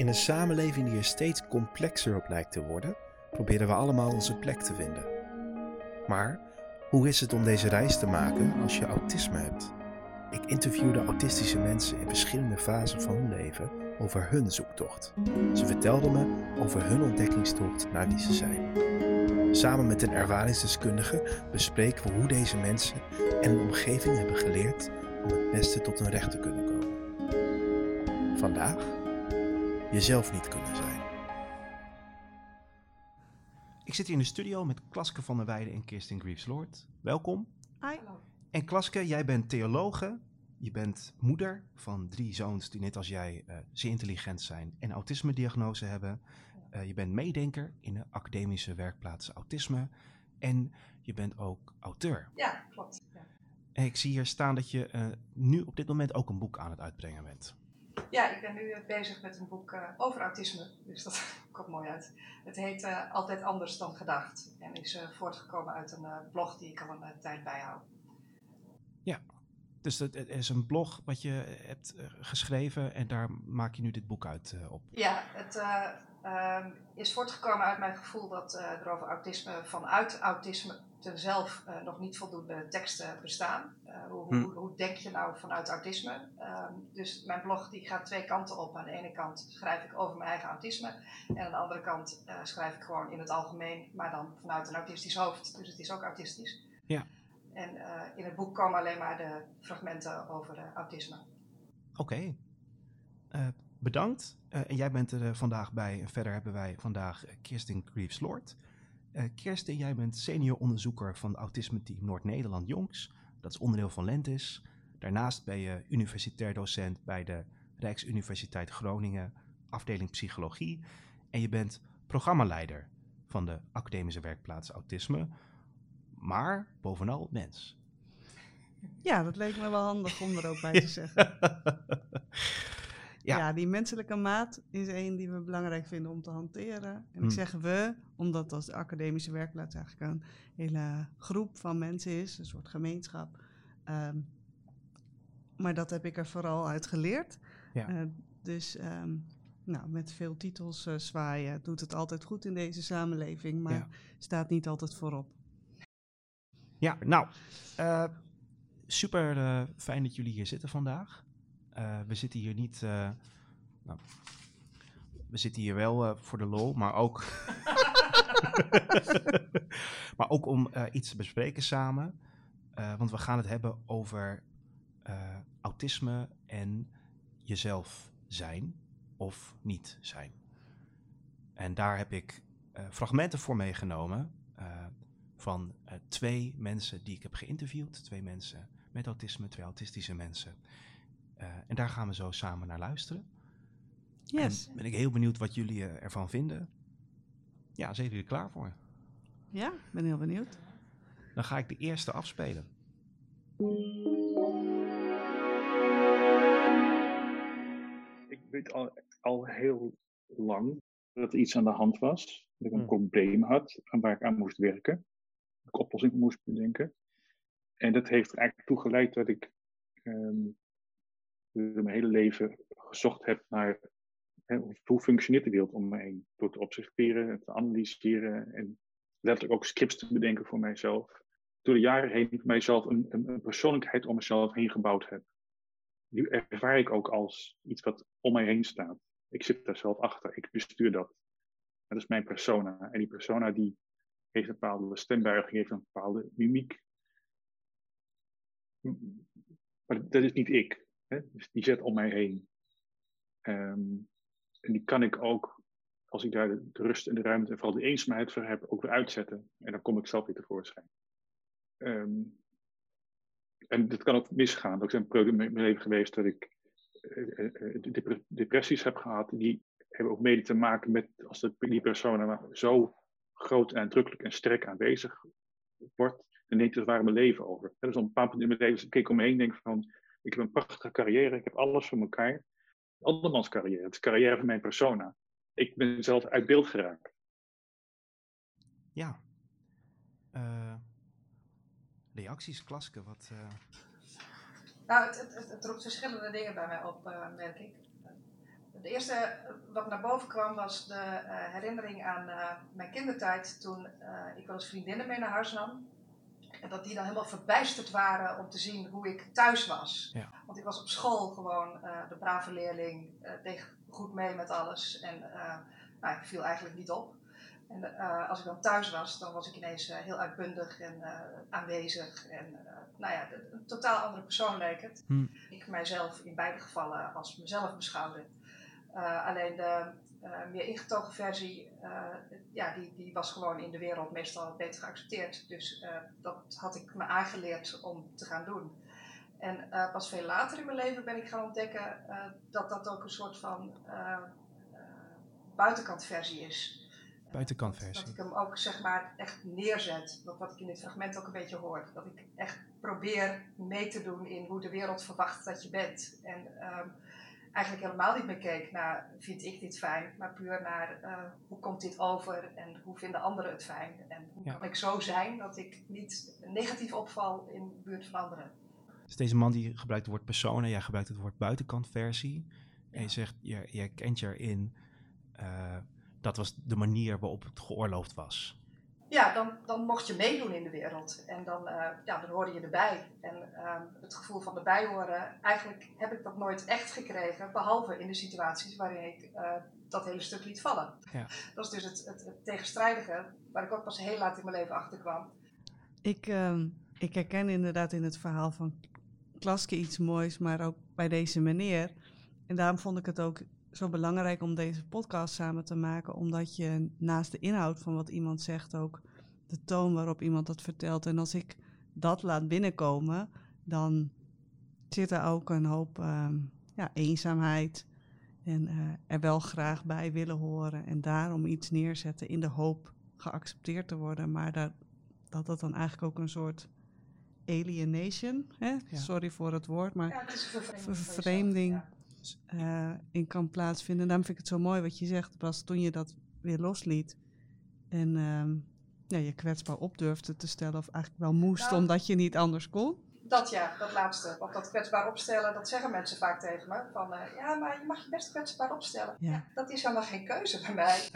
In een samenleving die er steeds complexer op lijkt te worden, proberen we allemaal onze plek te vinden. Maar hoe is het om deze reis te maken als je autisme hebt? Ik interviewde autistische mensen in verschillende fasen van hun leven over hun zoektocht. Ze vertelden me over hun ontdekkingstocht naar wie ze zijn. Samen met een ervaringsdeskundige bespreken we hoe deze mensen en de omgeving hebben geleerd om het beste tot hun recht te kunnen komen. Vandaag jezelf niet kunnen zijn. Ik zit hier in de studio met Klaske van der Weijden en Kirsten Greaves-Lord. Welkom. Hi. En Klaske, jij bent theologe. Je bent moeder van drie zoons die net als jij uh, zeer intelligent zijn en autisme-diagnose hebben. Uh, je bent meedenker in de academische werkplaats autisme. En je bent ook auteur. Ja, klopt. Ja. En ik zie hier staan dat je uh, nu op dit moment ook een boek aan het uitbrengen bent. Ja, ik ben nu bezig met een boek uh, over autisme, dus dat komt mooi uit. Het heet uh, Altijd anders dan gedacht en is uh, voortgekomen uit een blog die ik al een tijd bijhoud. Ja, dus het, is een blog wat je hebt geschreven en daar maak je nu dit boek uit op. Ja, het um, is voortgekomen uit mijn gevoel dat er over autisme vanuit autisme zelf uh, nog niet voldoende teksten bestaan. Uh, hoe, hm. hoe, hoe, denk je nou vanuit autisme? Uh, dus mijn blog die gaat twee kanten op. Aan de ene kant schrijf ik over mijn eigen autisme. En aan de andere kant uh, schrijf ik gewoon in het algemeen, maar dan vanuit een autistisch hoofd. Dus het is ook autistisch. Ja. En in het boek komen alleen maar de fragmenten over autisme. Oké. Okay. bedankt. en jij bent er vandaag bij. En verder hebben wij vandaag Kirsten Greaves-Lord. Uh, Kirsten, jij bent senior onderzoeker van het Autisme Team Noord-Nederland Jongs. Dat is onderdeel van Lentis. Daarnaast ben je universitair docent bij de Rijksuniversiteit Groningen, afdeling psychologie. En je bent programmaleider van de academische werkplaats Autisme. Maar bovenal mens. Ja, dat leek me wel handig om er ook bij te zeggen. Ja. ja. die menselijke maat is één die we belangrijk vinden om te hanteren. En ik hmm. zeg we, omdat als de academische werkplaats eigenlijk een hele groep van mensen is, een soort gemeenschap. Um, maar dat heb ik er vooral uit geleerd. Ja. Uh, dus um, nou, met veel titels uh, zwaaien doet het altijd goed in deze samenleving, maar ja. staat niet altijd voorop. Ja, nou, uh, super fijn dat jullie hier zitten vandaag. Uh, we zitten hier niet. Uh, nou, we zitten hier wel uh, voor de lol, maar ook. maar ook om iets te bespreken samen. want we gaan het hebben over autisme en jezelf zijn of niet zijn. En daar heb ik fragmenten voor meegenomen van twee mensen die ik heb geïnterviewd. Twee mensen met autisme, twee autistische mensen. Uh, en daar gaan we zo samen naar luisteren. Yes. En ben ik heel benieuwd wat jullie uh, ervan vinden. Ja, zijn jullie er klaar voor? Ja, ben heel benieuwd. Dan ga ik de eerste afspelen. Ik weet al, al heel lang dat er iets aan de hand was. Dat ik een hmm. probleem had en waar ik aan moest werken. Dat ik oplossing moest bedenken. En dat heeft er eigenlijk toe geleid dat ik um, mijn hele leven gezocht heb naar hè, hoe functioneert de wereld om me heen. Door te observeren, te analyseren en letterlijk ook scripts te bedenken voor mijzelf. Door de jaren heen ik mijzelf een, een, een persoonlijkheid om mezelf heen gebouwd heb. Nu ervaar ik ook als iets wat om mij heen staat. Ik zit daar zelf achter, ik bestuur dat. Dat is mijn persona. En die persona die heeft een bepaalde stembuiging, heeft een bepaalde mimiek. Maar dat is niet ik. Dus die zet om mij heen. Um, en die kan ik ook, als ik daar de, rust en de ruimte en vooral de eenzaamheid voor heb, ook weer uitzetten. En dan kom ik zelf weer tevoorschijn. Um, en dat kan ook misgaan. Er zijn perioden in mijn leven geweest dat ik uh, depressies heb gehad. Die hebben ook mede te maken met als de, die persoon zo groot en uitdrukkelijk en sterk aanwezig wordt. Dan neemt het waar mijn leven over. Dat is op een bepaald punt in mijn leven, ik om me heen denk van, ik heb een prachtige carrière, ik heb alles voor elkaar. Andermans carrière, het is carrière van mijn persona. Ik ben zelf uit beeld geraakt. Ja. Uh, reacties, Klaske, wat... Uh... Nou, het, het, het, het, roept verschillende dingen bij mij op, uh, merk ik. Het eerste wat naar boven kwam was de herinnering aan mijn kindertijd toen ik wel eens vriendinnen mee naar huis nam. En dat die dan helemaal verbijsterd waren om te zien hoe ik thuis was. Ja. Want ik was op school gewoon de brave leerling, deed goed mee met alles en nou, ik viel eigenlijk niet op. En uh, als ik dan thuis was, dan was ik ineens uh, heel uitbundig en uh, aanwezig. En nou ja, een totaal andere persoon leek het. Hm. Ik mijzelf in beide gevallen als mezelf beschouwde. alleen de meer ingetogen versie, ja, die, die was gewoon in de wereld meestal beter geaccepteerd. Dus dat had ik me aangeleerd om te gaan doen. En pas veel later in mijn leven ben ik gaan ontdekken dat dat ook een soort van buitenkantversie is. Buitenkantversie. Dat ik hem ook zeg maar echt neerzet. Wat, wat ik in dit fragment ook een beetje hoor. Dat ik echt probeer mee te doen in hoe de wereld verwacht dat je bent. En um, eigenlijk helemaal niet meer keek naar vind ik dit fijn, maar puur naar uh, hoe komt dit over en hoe vinden anderen het fijn. En hoe kan ik zo zijn dat ik niet negatief opval in de buurt van anderen. Dus deze man die gebruikt het woord persoon en jij gebruikt het woord buitenkantversie. En je zegt, je, je kent je erin. Uh, dat was de manier waarop het geoorloofd was. Ja, dan, dan mocht je meedoen in de wereld. En dan, uh, ja, dan hoorde je erbij. En uh, het gevoel van erbij horen, eigenlijk heb ik dat nooit echt gekregen. Behalve in de situaties waarin ik uh, dat hele stuk liet vallen. Ja. Dat is dus het, het, het, tegenstrijdige, waar ik ook pas heel laat in mijn leven achter kwam. Ik, ehm, ik herken inderdaad in het verhaal van Klaske iets moois, maar ook bij deze meneer. En daarom vond ik het ook zo belangrijk om deze podcast samen te maken, omdat je naast de inhoud van wat iemand zegt ook de toon waarop iemand dat vertelt. En als ik dat laat binnenkomen, dan zit er ook een hoop ehm, ja, eenzaamheid en uh, er wel graag bij willen horen en daarom iets neerzetten in de hoop geaccepteerd te worden, maar dat dat, dat dan eigenlijk ook een soort alienation, hè? sorry voor het woord, maar ja, het vervreemding uh, in kan plaatsvinden. Daarom vind ik het zo mooi wat je zegt, Bas, toen je dat weer losliet. En uh, ja, je kwetsbaar op durfde te stellen, of eigenlijk wel moest, nou, omdat je niet anders kon. Dat ja, dat laatste. Want dat kwetsbaar opstellen, dat zeggen mensen vaak tegen me. Van, uh, ja, maar je mag je best kwetsbaar opstellen. Ja. dat is helemaal geen keuze bij mij.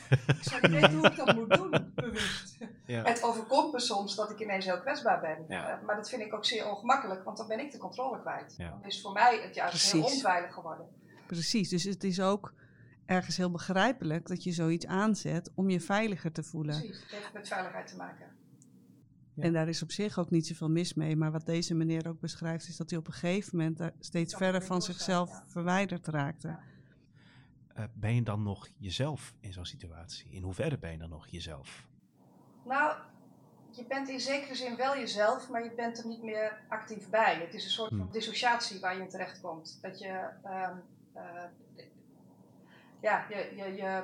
ik weet hoe ik dat moet doen, bewust. Ja. Het overkomt me soms dat ik ineens heel kwetsbaar ben. Ja. Uh, maar dat vind ik ook zeer ongemakkelijk, want dan ben ik de controle kwijt. Dan is voor mij het juist Precies. heel onveilig geworden. Precies, dus het is ook ergens heel begrijpelijk dat je zoiets aanzet om je veiliger te voelen. Precies, het heeft met veiligheid te maken. En daar is op zich ook niet zoveel mis mee. Maar wat deze meneer ook beschrijft, is dat hij op een gegeven moment steeds verder van zichzelf verwijderd raakte. Uh, ben je dan nog jezelf in zo'n situatie? In hoeverre ben je dan nog jezelf? Nou, je bent in zekere zin wel jezelf, maar je bent er niet meer actief bij. Het is een soort van hmm. dissociatie waar je in terecht komt. Dat je, um, uh, ja, je, je, je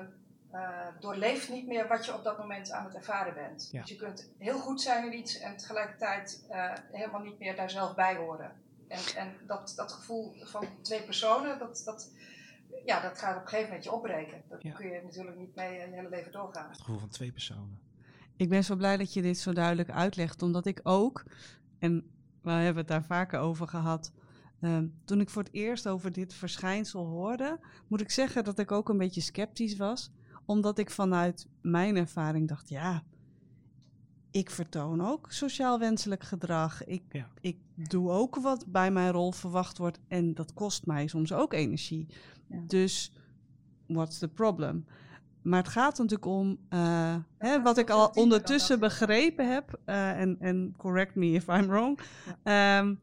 uh, doorleeft niet meer wat je op dat moment aan het ervaren bent. Dus je kunt heel goed zijn in iets en tegelijkertijd uh, helemaal niet meer daar zelf bij horen. En, en dat, dat gevoel van twee personen, dat, dat, ja, dat gaat op een gegeven moment je opbreken. Dat kun je natuurlijk niet mee je hele leven doorgaan. Het gevoel van twee personen. Ik ben zo blij dat je dit zo duidelijk uitlegt, omdat ik ook, en we hebben het daar vaker over gehad, uh, toen ik voor het eerst over dit verschijnsel hoorde, moet ik zeggen dat ik ook een beetje sceptisch was omdat ik vanuit mijn ervaring dacht, ja, ik vertoon ook sociaal wenselijk gedrag. Ik, ik doe ook wat bij mijn rol verwacht wordt en dat kost mij soms ook energie. Dus what's the problem? Maar het gaat natuurlijk om uh, hè, wat ik al ondertussen begrepen heb, uh, en, correct me if I'm wrong, um,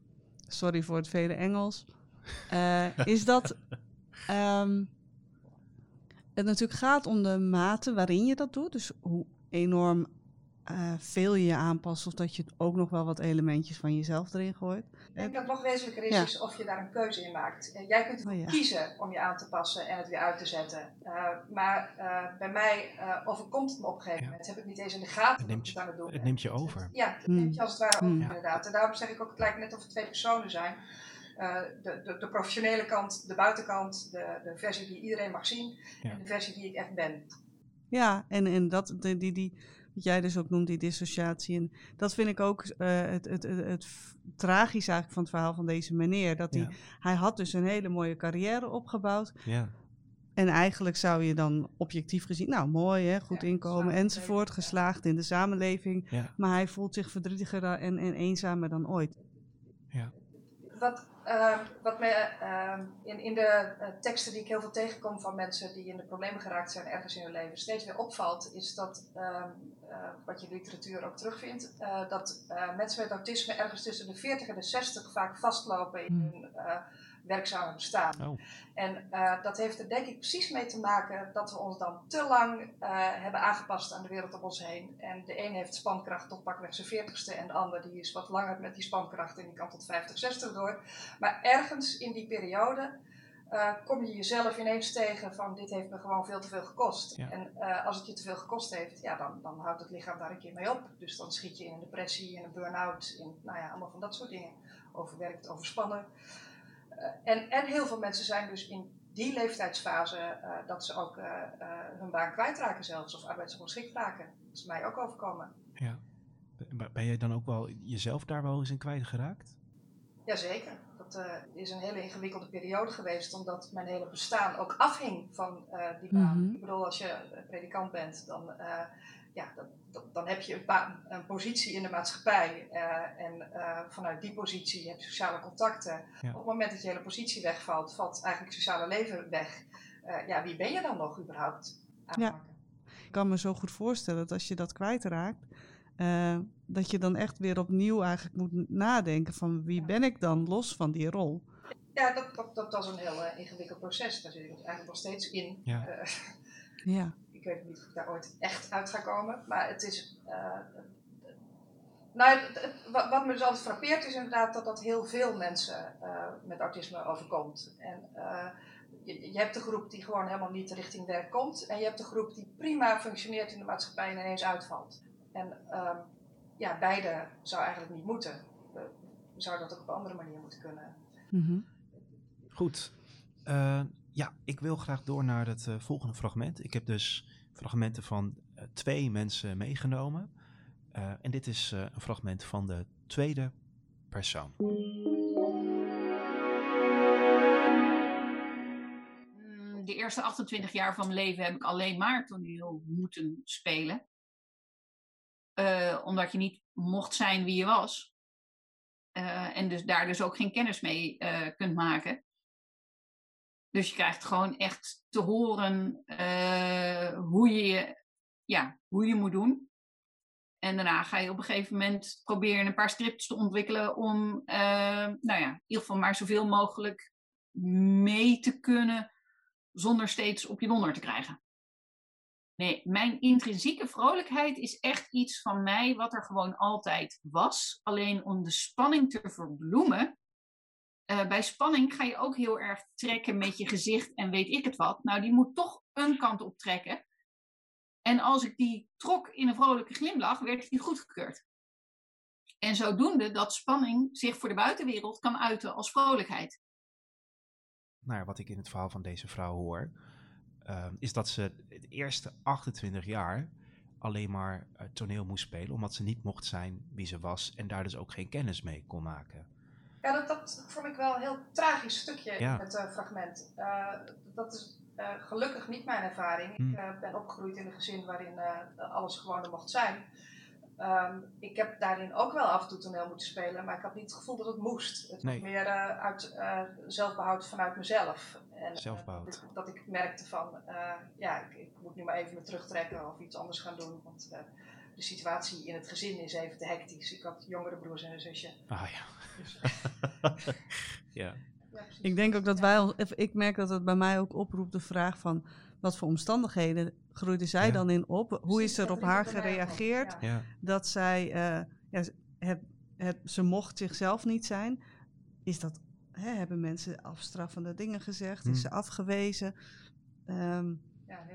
sorry voor het vele Engels, uh, is dat um, het natuurlijk gaat om de mate waarin je dat doet. Dus hoe enorm uh, veel je je aanpast, of dat je ook nog wel wat elementjes van jezelf erin gooit. Ik denk dat het nog wezenlijker is, is of je daar een keuze in maakt. Uh, jij kunt oh, kiezen om je aan te passen en het weer uit te zetten. Uh, maar bij mij overkomt het me op een gegeven moment. Heb ik niet eens in de gaten het je, aan het doen Het neemt je over. Ja, het neemt je als het ware over inderdaad. En daarom zeg ik ook, het lijkt net of het twee personen zijn. Eh, de, de, de, professionele kant, de buitenkant, de, de versie die iedereen mag zien en de versie die ik echt ben. Ja, en, en dat, die, die, die, wat jij dus ook noemt, die dissociatie. En dat vind ik ook uh, het, het, het, het, tragisch eigenlijk van het verhaal van deze meneer. Dat hij, hij had dus een hele mooie carrière opgebouwd. Ja. En eigenlijk zou je dan objectief gezien, nou mooi hè, goed inkomen enzovoort, geslaagd in de samenleving. Maar hij voelt zich verdrietiger en, en eenzamer dan ooit. Ja. Wat, uh, wat mij uh, in, in de uh, teksten die ik heel veel tegenkom van mensen die in de problemen geraakt zijn ergens in hun leven steeds weer opvalt, is dat, ehm, eh, wat je in de literatuur ook terugvindt, eh, dat mensen met autisme ergens tussen de 40 en de 60 vaak vastlopen in hmm. hun werkzame bestaan. Oh. En uh, dat heeft er denk ik precies mee te maken dat we ons dan te lang uh, hebben aangepast aan de wereld om ons heen. En de een heeft spankracht tot pakweg zijn veertigste en de ander die is wat langer met die spankracht en die kan tot 50, 60 door. Maar ergens in die periode uh, kom je jezelf ineens tegen van dit heeft me gewoon veel te veel gekost. En uh, als het je te veel gekost heeft, ja, dan, dan houdt het lichaam daar een keer mee op. Dus dan schiet je in een depressie, in een burn-out, in nou ja, allemaal van dat soort dingen. Overwerkt, overspannen. Eh, en, en heel veel mensen zijn dus in die leeftijdsfase uh, dat ze ook uh, hun baan kwijtraken zelfs of arbeidsongeschikt raken. Dat is mij ook overkomen. Ja. Ben jij dan ook wel jezelf daar wel eens in kwijtgeraakt? Jazeker. Dat is een hele ingewikkelde periode geweest, omdat mijn hele bestaan ook afhing van die baan. Mhm. Ik bedoel, als je predikant bent, dan ja, dan, dan heb je een, een, positie in de maatschappij uh, en uh, vanuit die positie heb je sociale contacten. Op het moment dat je hele positie wegvalt, valt eigenlijk het sociale leven weg. Uh, ja, wie ben je dan nog überhaupt? Ja. Ik kan me zo goed voorstellen dat als je dat kwijtraakt, dat je dan echt weer opnieuw eigenlijk moet nadenken van wie ben ik dan los van die rol. Ja, dat, dat, dat was een heel ingewikkeld proces. Daar zit ik eigenlijk nog steeds in. Ja. ja ik weet niet of ik daar ooit echt uit ga komen. Maar het is. Uh, nou, wat me dus altijd frappeert is inderdaad dat dat heel veel mensen uh, met autisme overkomt. En uh, je, je, hebt de groep die gewoon helemaal niet richting werk komt. En je hebt de groep die prima functioneert in de maatschappij en ineens uitvalt. En uh, ja, beide zou eigenlijk niet moeten. We zouden dat ook op een andere manier moeten kunnen. Mm -hmm. Goed. ja, ik wil graag door naar het volgende fragment. Ik heb dus fragmenten van uh, twee mensen meegenomen. Uh, en dit is uh, een fragment van de tweede persoon. Mm, de eerste 28 jaar van mijn leven heb ik alleen maar toneel moeten spelen. Omdat je niet mocht zijn wie je was. en dus daar dus ook geen kennis mee kunt maken. Dus je krijgt gewoon echt te horen hoe, je, ja, hoe je moet doen. En daarna ga je op een gegeven moment proberen een paar scripts te ontwikkelen om, nou ja, in ieder geval maar zoveel mogelijk mee te kunnen zonder steeds op je donder te krijgen. Nee, mijn intrinsieke vrolijkheid is echt iets van mij wat er gewoon altijd was. Alleen om de spanning te verbloemen, uh, bij spanning ga je ook heel erg trekken met je gezicht en weet ik het wat. Nou, die moet toch een kant op trekken. En als ik die trok in een vrolijke glimlach, werd die goedgekeurd. En zodoende dat spanning zich voor de buitenwereld kan uiten als vrolijkheid. Nou wat ik in het verhaal van deze vrouw hoor, uh, is dat ze het eerste 28 jaar alleen maar uh, toneel moest spelen, omdat ze niet mocht zijn wie ze was en daar dus ook geen kennis mee kon maken. Ja, dat, dat vond ik wel een heel tragisch stukje in het uh, fragment. Uh, dat is gelukkig niet mijn ervaring. Ik hmm. ben opgegroeid in een gezin waarin alles gewoon er mocht zijn. Um, ik heb daarin ook wel af en toe toneel moeten spelen, maar ik had niet het gevoel dat het moest. Het nee. was meer uit zelfbehoud vanuit mezelf. En, zelfbehoud. dat ik merkte van, ja, ik, ik, moet nu maar even me terugtrekken of iets anders gaan doen. Want de situatie in het gezin is even te hectisch. Ik had jongere broers en een zusje. Ah ja. Dus, ja. Ik denk ook dat wij, ik merk dat het bij mij ook oproept de vraag van wat voor omstandigheden groeide zij dan in op? Hoe is er op haar gereageerd dat zij, uh, ja, het, het, ze mocht zichzelf niet zijn? Is dat, hè, hebben mensen afstraffende dingen gezegd? Is hm. ze afgewezen? Um,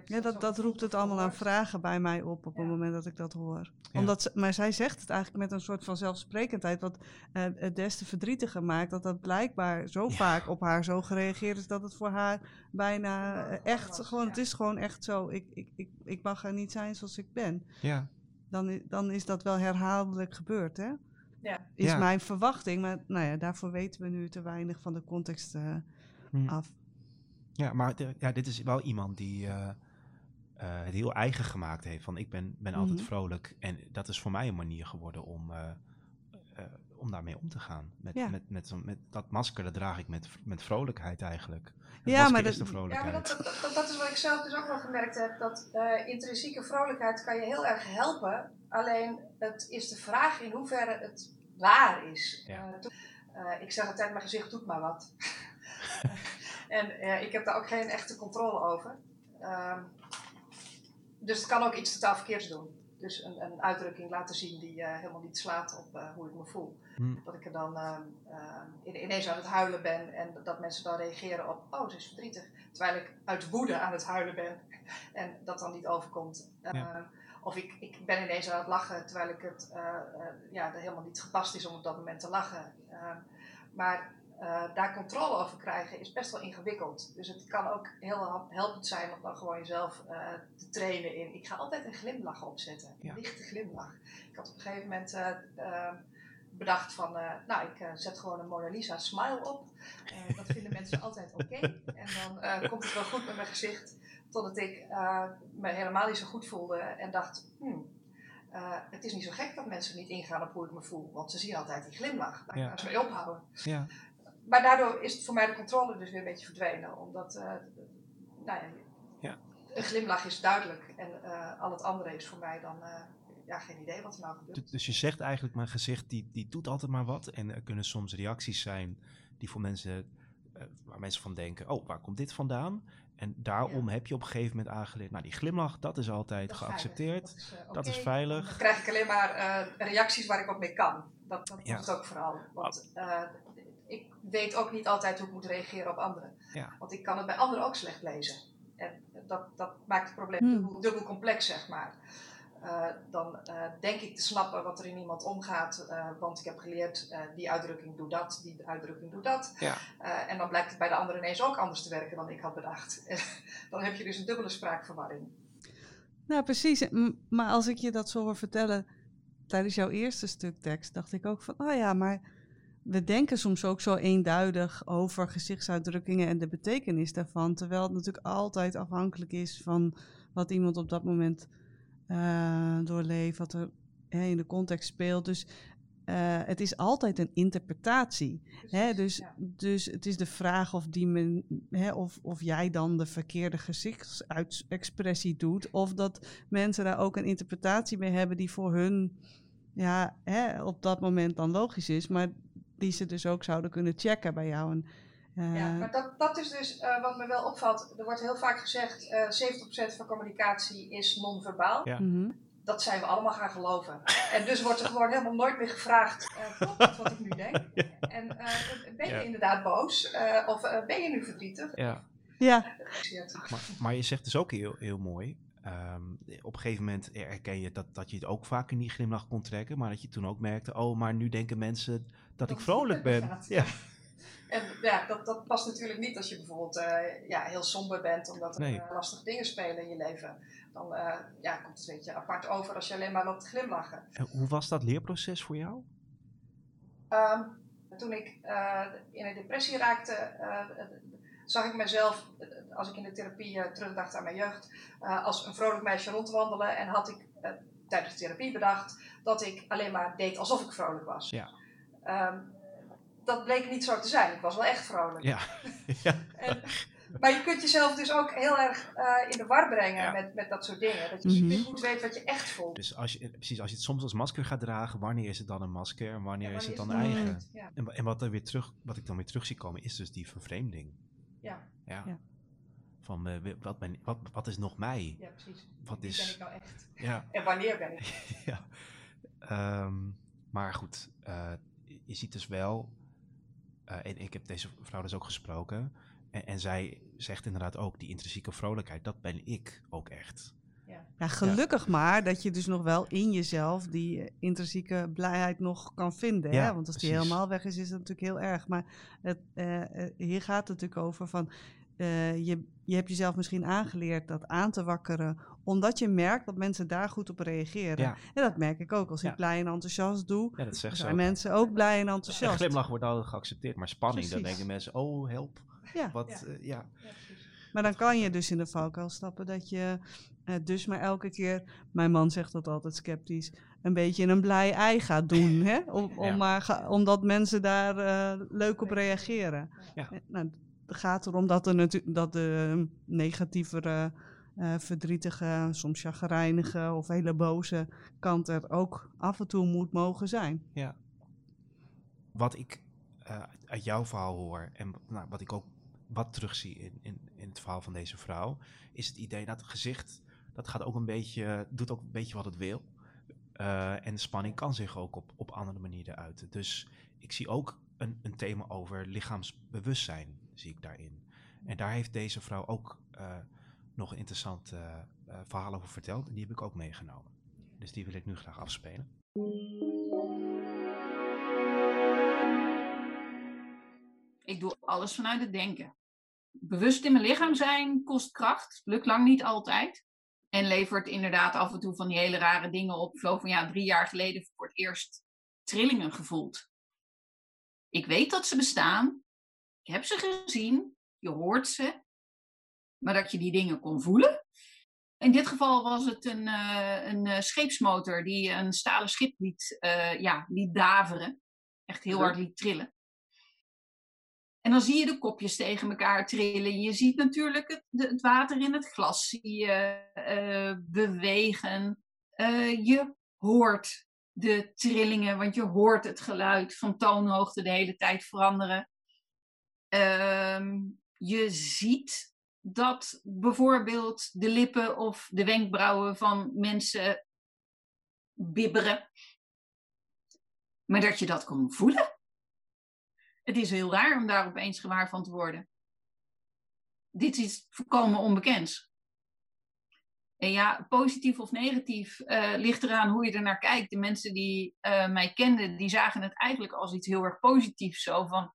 ja, dat, dat roept het allemaal aan vragen bij mij op op het moment dat ik dat hoor. Omdat maar zij zegt het eigenlijk met een soort van zelfsprekendheid, wat uh, het des te verdrietiger maakt, dat dat blijkbaar zo vaak op haar zo gereageerd is, dat het voor haar bijna uh, echt, gewoon, het is gewoon echt zo, ik, ik, ik, ik mag er niet zijn zoals ik ben. Ja. Dan, dan is dat wel herhaaldelijk gebeurd, hè? Ja. Is mijn verwachting, maar nou ja, daarvoor weten we nu te weinig van de context uh, af. Ja, maar ja, dit is wel iemand die uh, het heel eigen gemaakt heeft. Van ik ben, ben altijd mhm. vrolijk. En dat is voor mij een manier geworden om, om daarmee om te gaan. Met, met, met, met, dat masker, dat draag ik met, met vrolijkheid eigenlijk. ja, maar dat, ja, maar dat, dat, dat, is wat ik zelf dus ook wel gemerkt heb. Dat intrinsieke vrolijkheid kan je heel erg helpen. Alleen het is de vraag in hoeverre het waar is. Ja. ik zeg altijd, mijn gezicht doet maar wat. En uh, ik heb daar ook geen echte controle over. Um, dus het kan ook iets totaal verkeerds doen. Dus een, een uitdrukking laten zien die uh, helemaal niet slaat op uh, hoe ik me voel. Hmm. Dat ik er dan uh, ineens aan het huilen ben en dat mensen dan reageren op: oh, ze is verdrietig. Terwijl ik uit woede aan het huilen ben en dat dan niet overkomt. Ja. Of ik, ik ben ineens aan het lachen terwijl ik het ja, helemaal niet gepast is om op dat moment te lachen. maar uh, daar controle over krijgen is best wel ingewikkeld. Dus het kan ook heel helpend zijn om dan gewoon jezelf uh, te trainen in. Ik ga altijd een glimlach opzetten, een lichte glimlach. Ik had op een gegeven moment uh, bedacht van, nou ik zet gewoon een Mona Lisa smile op. dat vinden mensen altijd oké. En dan komt het wel goed met mijn gezicht. Totdat ik me helemaal niet zo goed voelde en dacht, hmm, het is niet zo gek dat mensen niet ingaan op hoe ik me voel, want ze zien altijd die glimlach. Daar ja. ze mee ophouden. Ja maar daardoor is het voor mij de controle dus weer een beetje verdwenen. Omdat, uh, nou ja, ja, een glimlach is duidelijk. En uh, al het andere is voor mij dan, uh, ja, geen idee wat er nou gebeurt. Dus je zegt eigenlijk, mijn gezicht die, die doet altijd maar wat. En er kunnen soms reacties zijn die voor mensen, waar mensen van denken, oh, waar komt dit vandaan? En daarom heb je op een gegeven moment aangeleerd, nou die glimlach, dat is altijd geaccepteerd. Dat is, dat is, veilig. Dan krijg ik alleen maar reacties waar ik wat mee kan. Dat, dat ja. het ook vooral. Want weet ook niet altijd hoe ik moet reageren op anderen. Ja. Want ik kan het bij anderen ook slecht lezen. En dat, dat maakt het probleem hmm. dubbel, complex, zeg maar. Uh, dan uh, denk ik te snappen wat er in iemand omgaat, uh, want ik heb geleerd, die uitdrukking doet dat, die uitdrukking doet dat. Ja. en dan blijkt het bij de ander ineens ook anders te werken dan ik had bedacht. dan heb je dus een dubbele spraakverwarring. Nou, precies. Maar als ik je dat zo hoor vertellen tijdens jouw eerste stuk tekst, dacht ik ook van, oh ja, maar we denken soms ook zo eenduidig over gezichtsuitdrukkingen en de betekenis daarvan, terwijl het natuurlijk altijd afhankelijk is van wat iemand op dat moment uh, doorleeft, wat er hè, in de context speelt. Dus uh, het is altijd een interpretatie. Hè? Dus, dus het is de vraag of, die men, hè, of, of jij dan de verkeerde gezichtsexpressie doet, of dat mensen daar ook een interpretatie mee hebben die voor hun ja, hè, op dat moment dan logisch is, maar die ze dus ook zouden kunnen checken bij jou. En, uh... Ja, maar dat, dat is dus uh, wat me wel opvalt. Er wordt heel vaak gezegd, uh, 70% van communicatie is non-verbaal. Ja. Mm -hmm. Dat zijn we allemaal gaan geloven. En dus wordt er gewoon helemaal nooit meer gevraagd, klopt wat ik nu denk? En ben je ja. inderdaad boos? of ben je nu verdrietig? Ja. ja. Maar, maar, je zegt dus ook heel, heel mooi, Um, op een gegeven moment herken je dat, dat je het ook vaak in die glimlach kon trekken, maar dat je toen ook merkte, oh, maar nu denken mensen dat, ik vrolijk ben. Ja. En ja, dat, dat past natuurlijk niet als je bijvoorbeeld uh, ja, heel somber bent omdat er uh, lastige dingen spelen in je leven. Dan uh, ja, komt het een beetje apart over als je alleen maar loopt glimlachen. En hoe was dat leerproces voor jou? Um, toen ik in een depressie raakte, zag ik mezelf, als ik in de therapie terugdacht aan mijn jeugd, als een vrolijk meisje rondwandelen. En had ik tijdens de therapie bedacht dat ik alleen maar deed alsof ik vrolijk was. Ja. Um, dat bleek niet zo te zijn. Ik was wel echt vrolijk. Ja. ja. en, maar je kunt jezelf dus ook heel erg uh, in de war brengen met, met dat soort dingen. Dat je mm -hmm. niet goed weet wat je echt voelt. Dus als je, precies, als je het soms als masker gaat dragen, wanneer is het dan een masker en wanneer, is het dan eigen? Ja. En, en wat, er weer terug, wat ik dan weer terug zie komen, is dus die vervreemding. Ja. ja. Van uh, wat, ben, wat, wat is nog mij? Ja, precies. Wat Wie is, ben ik nou echt? Ja. En wanneer ben ik? ja. Um, maar goed, uh, je ziet dus wel, uh, en ik heb deze vrouw dus ook gesproken, en, en, zij zegt inderdaad ook, die intrinsieke vrolijkheid, dat ben ik ook echt. Ja, ja gelukkig ja. maar dat je dus nog wel in jezelf die intrinsieke blijheid nog kan vinden. Ja, hè? Want als precies. die helemaal weg is, is dat natuurlijk heel erg. Maar het, uh, hier gaat het natuurlijk over van, uh, je, je hebt jezelf misschien aangeleerd dat aan te wakkeren omdat je merkt dat mensen daar goed op reageren. Ja. En dat merk ik ook. Als ik blij en enthousiast doe, ja, dat zijn ook. mensen ook blij en enthousiast. Een glimlach wordt altijd geaccepteerd, maar spanning, Precies. dan denken mensen, oh help. Ja. Wat, ja. Uh, ja. Maar dan kan je dus in de valkuil stappen dat je uh, dus maar elke keer, mijn man zegt dat altijd sceptisch, een beetje een blij ei gaat doen. hè? Om, om maar omdat mensen daar uh, leuk op reageren. Ja. Nou, het gaat erom dat, er dat de negatievere, uh, verdrietige, soms chagrijnige of hele boze kant er ook af en toe moet mogen zijn. Ja. Wat ik uit jouw verhaal hoor en nou, wat ik ook wat terugzie in, in, in het verhaal van deze vrouw, is het idee dat het gezicht, dat gaat ook een beetje, doet ook een beetje wat het wil. Uh, en spanning kan zich ook op, op andere manieren uiten. Dus ik zie ook een, een thema over lichaamsbewustzijn, zie ik daarin. En daar heeft deze vrouw ook nog een interessant uh, verhaal over verteld. En die heb ik ook meegenomen. Dus die wil ik nu graag afspelen. Ik doe alles vanuit het denken bewust in mijn lichaam zijn kost kracht. Lukt lang niet altijd. En levert inderdaad af en toe van die hele rare dingen op. Zo van ja, drie jaar geleden voor het eerst trillingen gevoeld. Ik weet dat ze bestaan. Ik heb ze gezien. Je hoort ze. Maar dat je die dingen kon voelen. In dit geval was het een, uh, een uh, scheepsmotor die een stalen schip liet, uh, ja, liet daveren. Echt heel hard liet trillen. En dan zie je de kopjes tegen elkaar trillen. Je ziet natuurlijk het, het water in het glas zie je, uh, bewegen. Je hoort de trillingen, want je hoort het geluid van toonhoogte de hele tijd veranderen. Uh, je ziet dat bijvoorbeeld de lippen of de wenkbrauwen van mensen bibberen. Maar dat je dat kon voelen het is heel raar om daar opeens gewaar van te worden. Dit is volkomen onbekend. En ja, positief of negatief uh, ligt eraan hoe je er naar kijkt. De mensen die uh, mij kenden, die zagen het eigenlijk als iets heel erg positiefs. Zo van,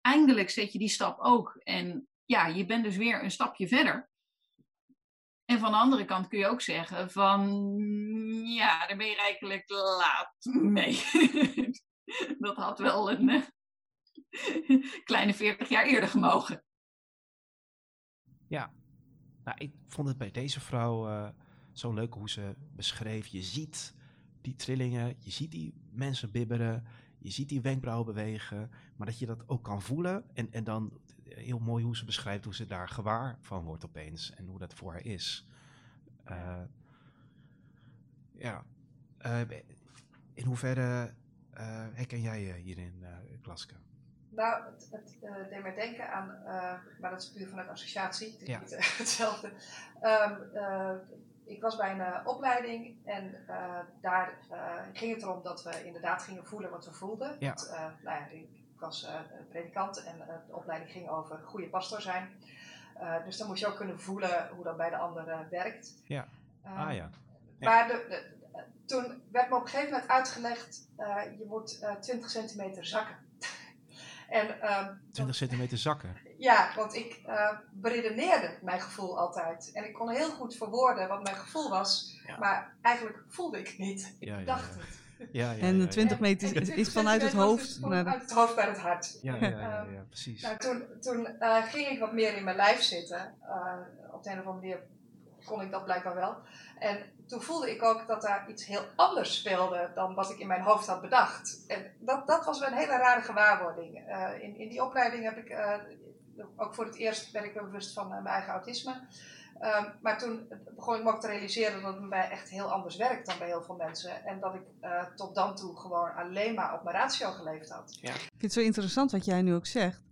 eindelijk zet je die stap ook. En ja, je bent dus weer een stapje verder. En van de andere kant kun je ook zeggen van, ja, daar ben je eigenlijk laat mee. dat had wel een, eh, kleine 40 jaar eerder gemogen. Ja, nou, ik vond het bij deze vrouw uh, zo leuk hoe ze beschreef. Je ziet die trillingen, je ziet die mensen bibberen, je ziet die wenkbrauwen bewegen, maar dat je dat ook kan voelen. En, en dan heel mooi hoe ze beschrijft hoe ze daar gewaar van wordt opeens en hoe dat voor haar is. Uh, ja, uh, in hoeverre herken jij je hierin, Klaske? Nou, het, het deed mij denken aan, maar dat is puur vanuit associatie, het is ja. niet hetzelfde. Um, ik was bij een opleiding en daar ging het erom dat we inderdaad gingen voelen wat we voelden. Ja. Want, nou ja, ik was predikant en de opleiding ging over goede pastor zijn. dus dan moest je ook kunnen voelen hoe dat bij de ander werkt. Ja. Ah ja. ja. Maar de, de, toen werd me op een gegeven moment uitgelegd, je moet 20 centimeter zakken. En, um, 20 centimeter zakken? Ja, want ik uh, beredeneerde mijn gevoel altijd. En ik kon heel goed verwoorden wat mijn gevoel was, ja. maar eigenlijk voelde ik het niet. Ik ja, dacht het. Ja, ja, en de 20 meter is, is vanuit het hoofd naar de... Uit het hoofd bij het hart. Ja, ja, ja, ja precies. Nou, toen toen uh, ging ik wat meer in mijn lijf zitten. Uh, op de een of andere manier kon ik dat blijkbaar wel. En toen voelde ik ook dat daar iets heel anders speelde dan wat ik in mijn hoofd had bedacht. En dat, dat was wel een hele rare gewaarwording. Uh, in, in die opleiding heb ik, uh, ook voor het eerst ben ik bewust van uh, mijn eigen autisme. Um, maar toen begon ik me ook te realiseren dat het bij mij echt heel anders werkt dan bij heel veel mensen. En dat ik tot dan toe gewoon alleen maar op mijn ratio geleefd had. Ja. Ik vind het zo interessant wat jij nu ook zegt.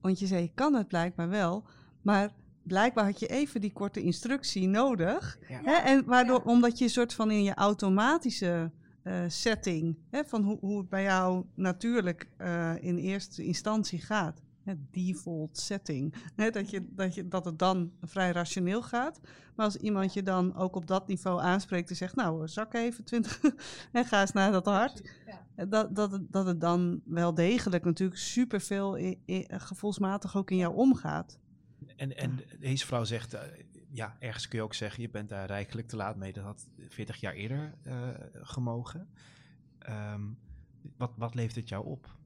Want je zei, je kan het blijkbaar wel, maar blijkbaar had je even die korte instructie nodig. Ja. Hè? En waardoor, omdat je een soort van in je automatische uh, setting, hè, van hoe, hoe het bij jou natuurlijk uh, in eerste instantie gaat. Hè, default setting. Hè, dat, je, dat, je, dat het dan vrij rationeel gaat. Maar als iemand je dan ook op dat niveau aanspreekt en zegt, nou, zak even 20 en ga eens naar dat hart. Ja. Dat, dat, het, dat het dan wel degelijk natuurlijk superveel gevoelsmatig ook in jou omgaat. En, en deze vrouw zegt, uh, ja, ergens kun je ook zeggen, je bent daar rijkelijk te laat mee. Dat had 40 jaar eerder uh, gemogen. Um, wat, wat levert het jou op?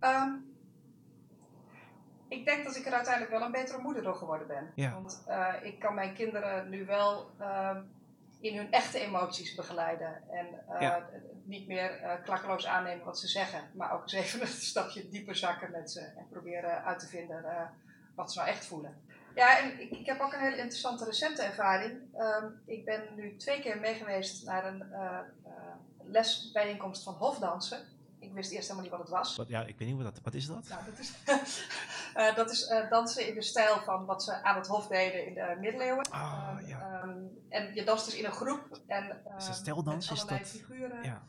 Um, ik denk dat ik er uiteindelijk wel een betere moeder door geworden ben. Ja. Want uh, ik kan mijn kinderen nu wel uh, in hun echte emoties begeleiden. En uh, ja. niet meer klakkeloos aannemen wat ze zeggen. Maar ook eens even een stapje dieper zakken met ze. En proberen uit te vinden wat ze nou echt voelen. Ja, en ik, ik, heb ook een hele interessante recente ervaring. Um, ik ben nu twee keer meegeweest naar een lesbijeenkomst van hofdansen. Ik wist eerst helemaal niet wat het was. Wat, ja, ik weet niet wat dat Wat is dat? Nou, dat is, uh, dat is uh, dansen in de stijl van wat ze aan het hof deden in de middeleeuwen. Ah, uh, ja. um, en je danst dus in een groep. En, is dat stijldans? Is dat... figuren. Ja.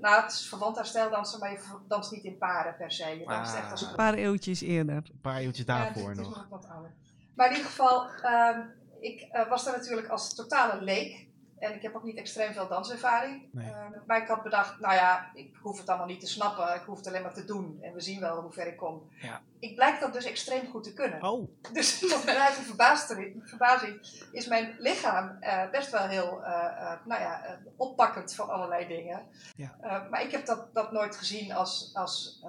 nou, het is verwant aan stijldansen, maar je danst niet in paren per se. Je danst Ah. echt als Een paar eeuwtjes eerder. Een paar eeuwtjes Ja, daarvoor nog. nog wat ouder. Maar in ieder geval, um, ik uh, was daar natuurlijk als totale leek. En ik heb ook niet extreem veel danservaring. Nee. Uh, maar ik had bedacht, nou ja, ik hoef het allemaal niet te snappen. Ik hoef het alleen maar te doen. En we zien wel hoe ver ik kom. Ja. Ik blijk dat dus extreem goed te kunnen. Oh, Dus tot mijn eigen verbazing is mijn lichaam uh, best wel heel uh, nou ja, oppakkend van allerlei dingen. Ja. maar ik heb dat, dat nooit gezien als, als,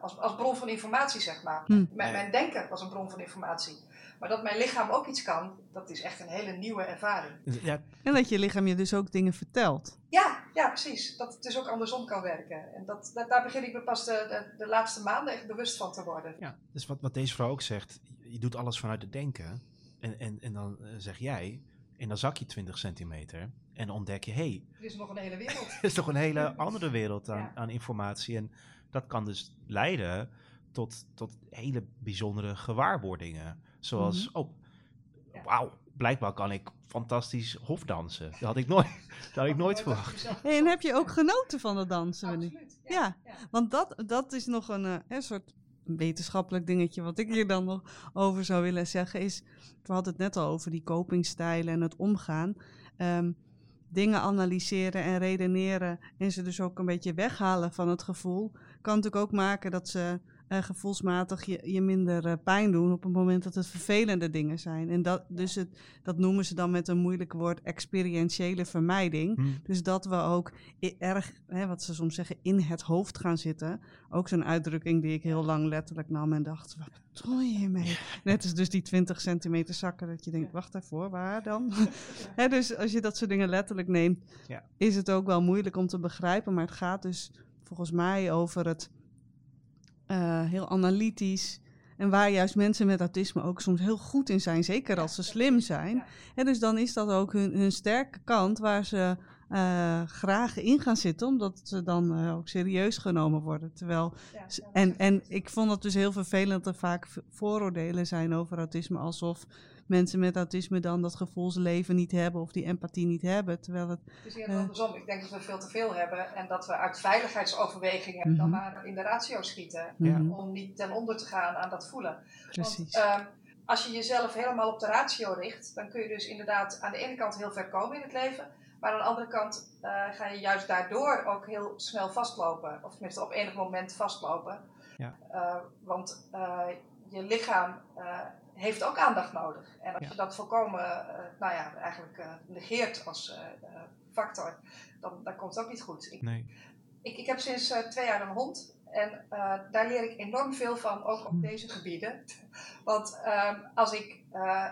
als, als bron van informatie, zeg maar. Hm. Mijn, Nee. mijn denken was een bron van informatie. Maar dat mijn lichaam ook iets kan, dat is echt een hele nieuwe ervaring. ja, En dat je lichaam je dus ook dingen vertelt. Ja, ja, precies. Dat het dus ook andersom kan werken. En dat, dat, daar begin ik me pas de, de, de laatste maanden echt bewust van te worden. ja. Dus wat, wat deze vrouw ook zegt, je doet alles vanuit het denken. En, en, en dan eh, zeg jij, en dan zak je 20 centimeter. En ontdek je, hé, hey, Er is nog een hele wereld. Het is toch een hele andere wereld aan, Ja. aan informatie. En dat kan dus leiden tot, tot hele bijzondere gewaarwordingen. Zoals, oh, Ja. wauw, blijkbaar kan ik fantastisch hofdansen. Dat had ik nooit, dat had ik nooit verwacht. Hey, en heb je ook genoten van het dansen? Absoluut. Ja. ja. Want dat, dat is nog een, eh, een soort wetenschappelijk dingetje wat ik hier dan nog over zou willen zeggen. Is, we hadden het net al over die copingstijlen en het omgaan. Ehm, dingen analyseren en redeneren en ze dus ook een beetje weghalen van het gevoel, kan natuurlijk ook maken dat ze eh, gevoelsmatig je, je minder eh, pijn doen op het moment dat het vervelende dingen zijn. En dat, dus het, dat noemen ze dan met een moeilijk woord experientiële vermijding. Hm. Dus dat we ook erg, hè, wat ze soms zeggen, in het hoofd gaan zitten. Ook zo'n uitdrukking die ik heel lang letterlijk nam en dacht, wat bedoel je hiermee? Net als dus die 20 centimeter zakken, dat je denkt, wacht daarvoor, waar dan? Hè, dus als je dat soort dingen letterlijk neemt, Ja. is het ook wel moeilijk om te begrijpen. Maar het gaat dus volgens mij over het eh, heel analytisch. En waar juist mensen met autisme ook soms heel goed in zijn, zeker als ze slim zijn. En dus dan is dat ook hun, hun sterke kant waar ze eh, graag in gaan zitten, omdat ze dan eh, ook serieus genomen worden. Terwijl, dat en, en ik vond het dus heel vervelend dat er vaak vooroordelen zijn over autisme, alsof mensen met autisme dan dat gevoelsleven niet hebben of die empathie niet hebben. Terwijl het, Het is eerder Eh. andersom. Ik denk dat we veel te veel hebben en dat we uit veiligheidsoverwegingen dan Mhm. maar in de ratio schieten. Ja. Mhm, Om niet ten onder te gaan aan dat voelen. precies. Want ehm, als je jezelf helemaal op de ratio richt, dan kun je dus inderdaad aan de ene kant heel ver komen in het leven. Maar aan de andere kant eh, ga je juist daardoor ook heel snel vastlopen. Of tenminste op enig moment vastlopen. Ja. Eh, want eh, je lichaam eh, heeft ook aandacht nodig. En als Ja. je dat volkomen, eh, nou ja, eigenlijk eh, negeert als eh, factor, dan, dan komt het ook niet goed. Ik, Nee. ik, ik heb sinds twee jaar een hond. En daar leer ik enorm veel van, ook op deze gebieden. Want ehm, als ik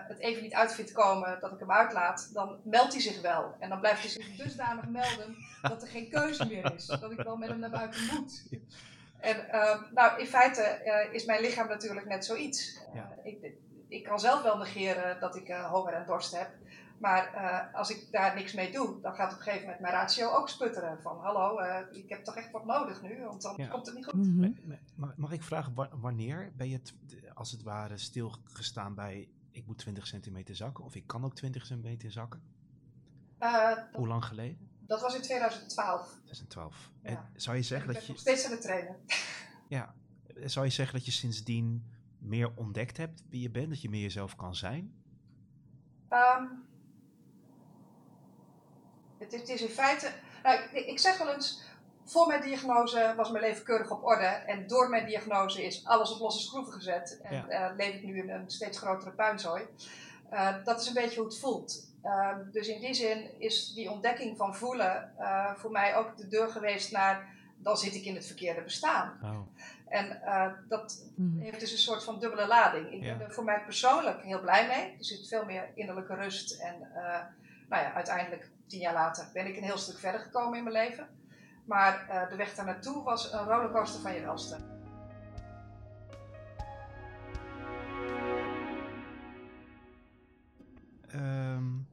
het even niet uit vind komen dat ik hem uitlaat, dan meldt hij zich wel. En dan blijft hij zich dusdanig melden dat er geen keuze meer is. Dat ik wel met hem naar buiten moet. En ehm, nou, in feite is mijn lichaam natuurlijk net zoiets. Ja. ik, ik kan zelf wel negeren dat ik eh, honger en dorst heb. Maar eh, als ik daar niks mee doe, dan gaat op een gegeven moment mijn ratio ook sputteren. Van hallo, eh, ik heb toch echt wat nodig nu, want dan Ja. komt het niet goed. Mhm. Ma- ma- Mag, mag ik vragen, wa- wanneer ben je als het ware stilgestaan bij ik moet 20 centimeter zakken of ik kan ook 20 centimeter zakken? Eh, dat, Hoe lang geleden? dat was in 2012. 2012. Ja. En zou je Ik zeggen ben dat je, nog steeds aan het trainen. ja, zou je zeggen dat je sindsdien meer ontdekt hebt wie je bent, dat je meer jezelf kan zijn? Ehm, het, is- het is in feite. Nou, ik, ik zeg wel eens. Voor mijn diagnose was mijn leven keurig op orde. En door mijn diagnose is alles op losse schroeven gezet. En Ja. eh, leef ik nu in een steeds grotere puinzooi. Eh, dat is een beetje hoe het voelt. Ehm, dus in die zin is die ontdekking van voelen eh, voor mij ook de deur geweest naar. Dan zit ik in het verkeerde bestaan. Oh. En dat hmm. heeft dus een soort van dubbele lading. Ik ben er voor mij persoonlijk heel blij mee. Er zit veel meer innerlijke rust. En nou ja, uiteindelijk, tien jaar later, ben ik een heel stuk verder gekomen in mijn leven. Maar de weg daar naartoe was een rollercoaster van je welste. Um,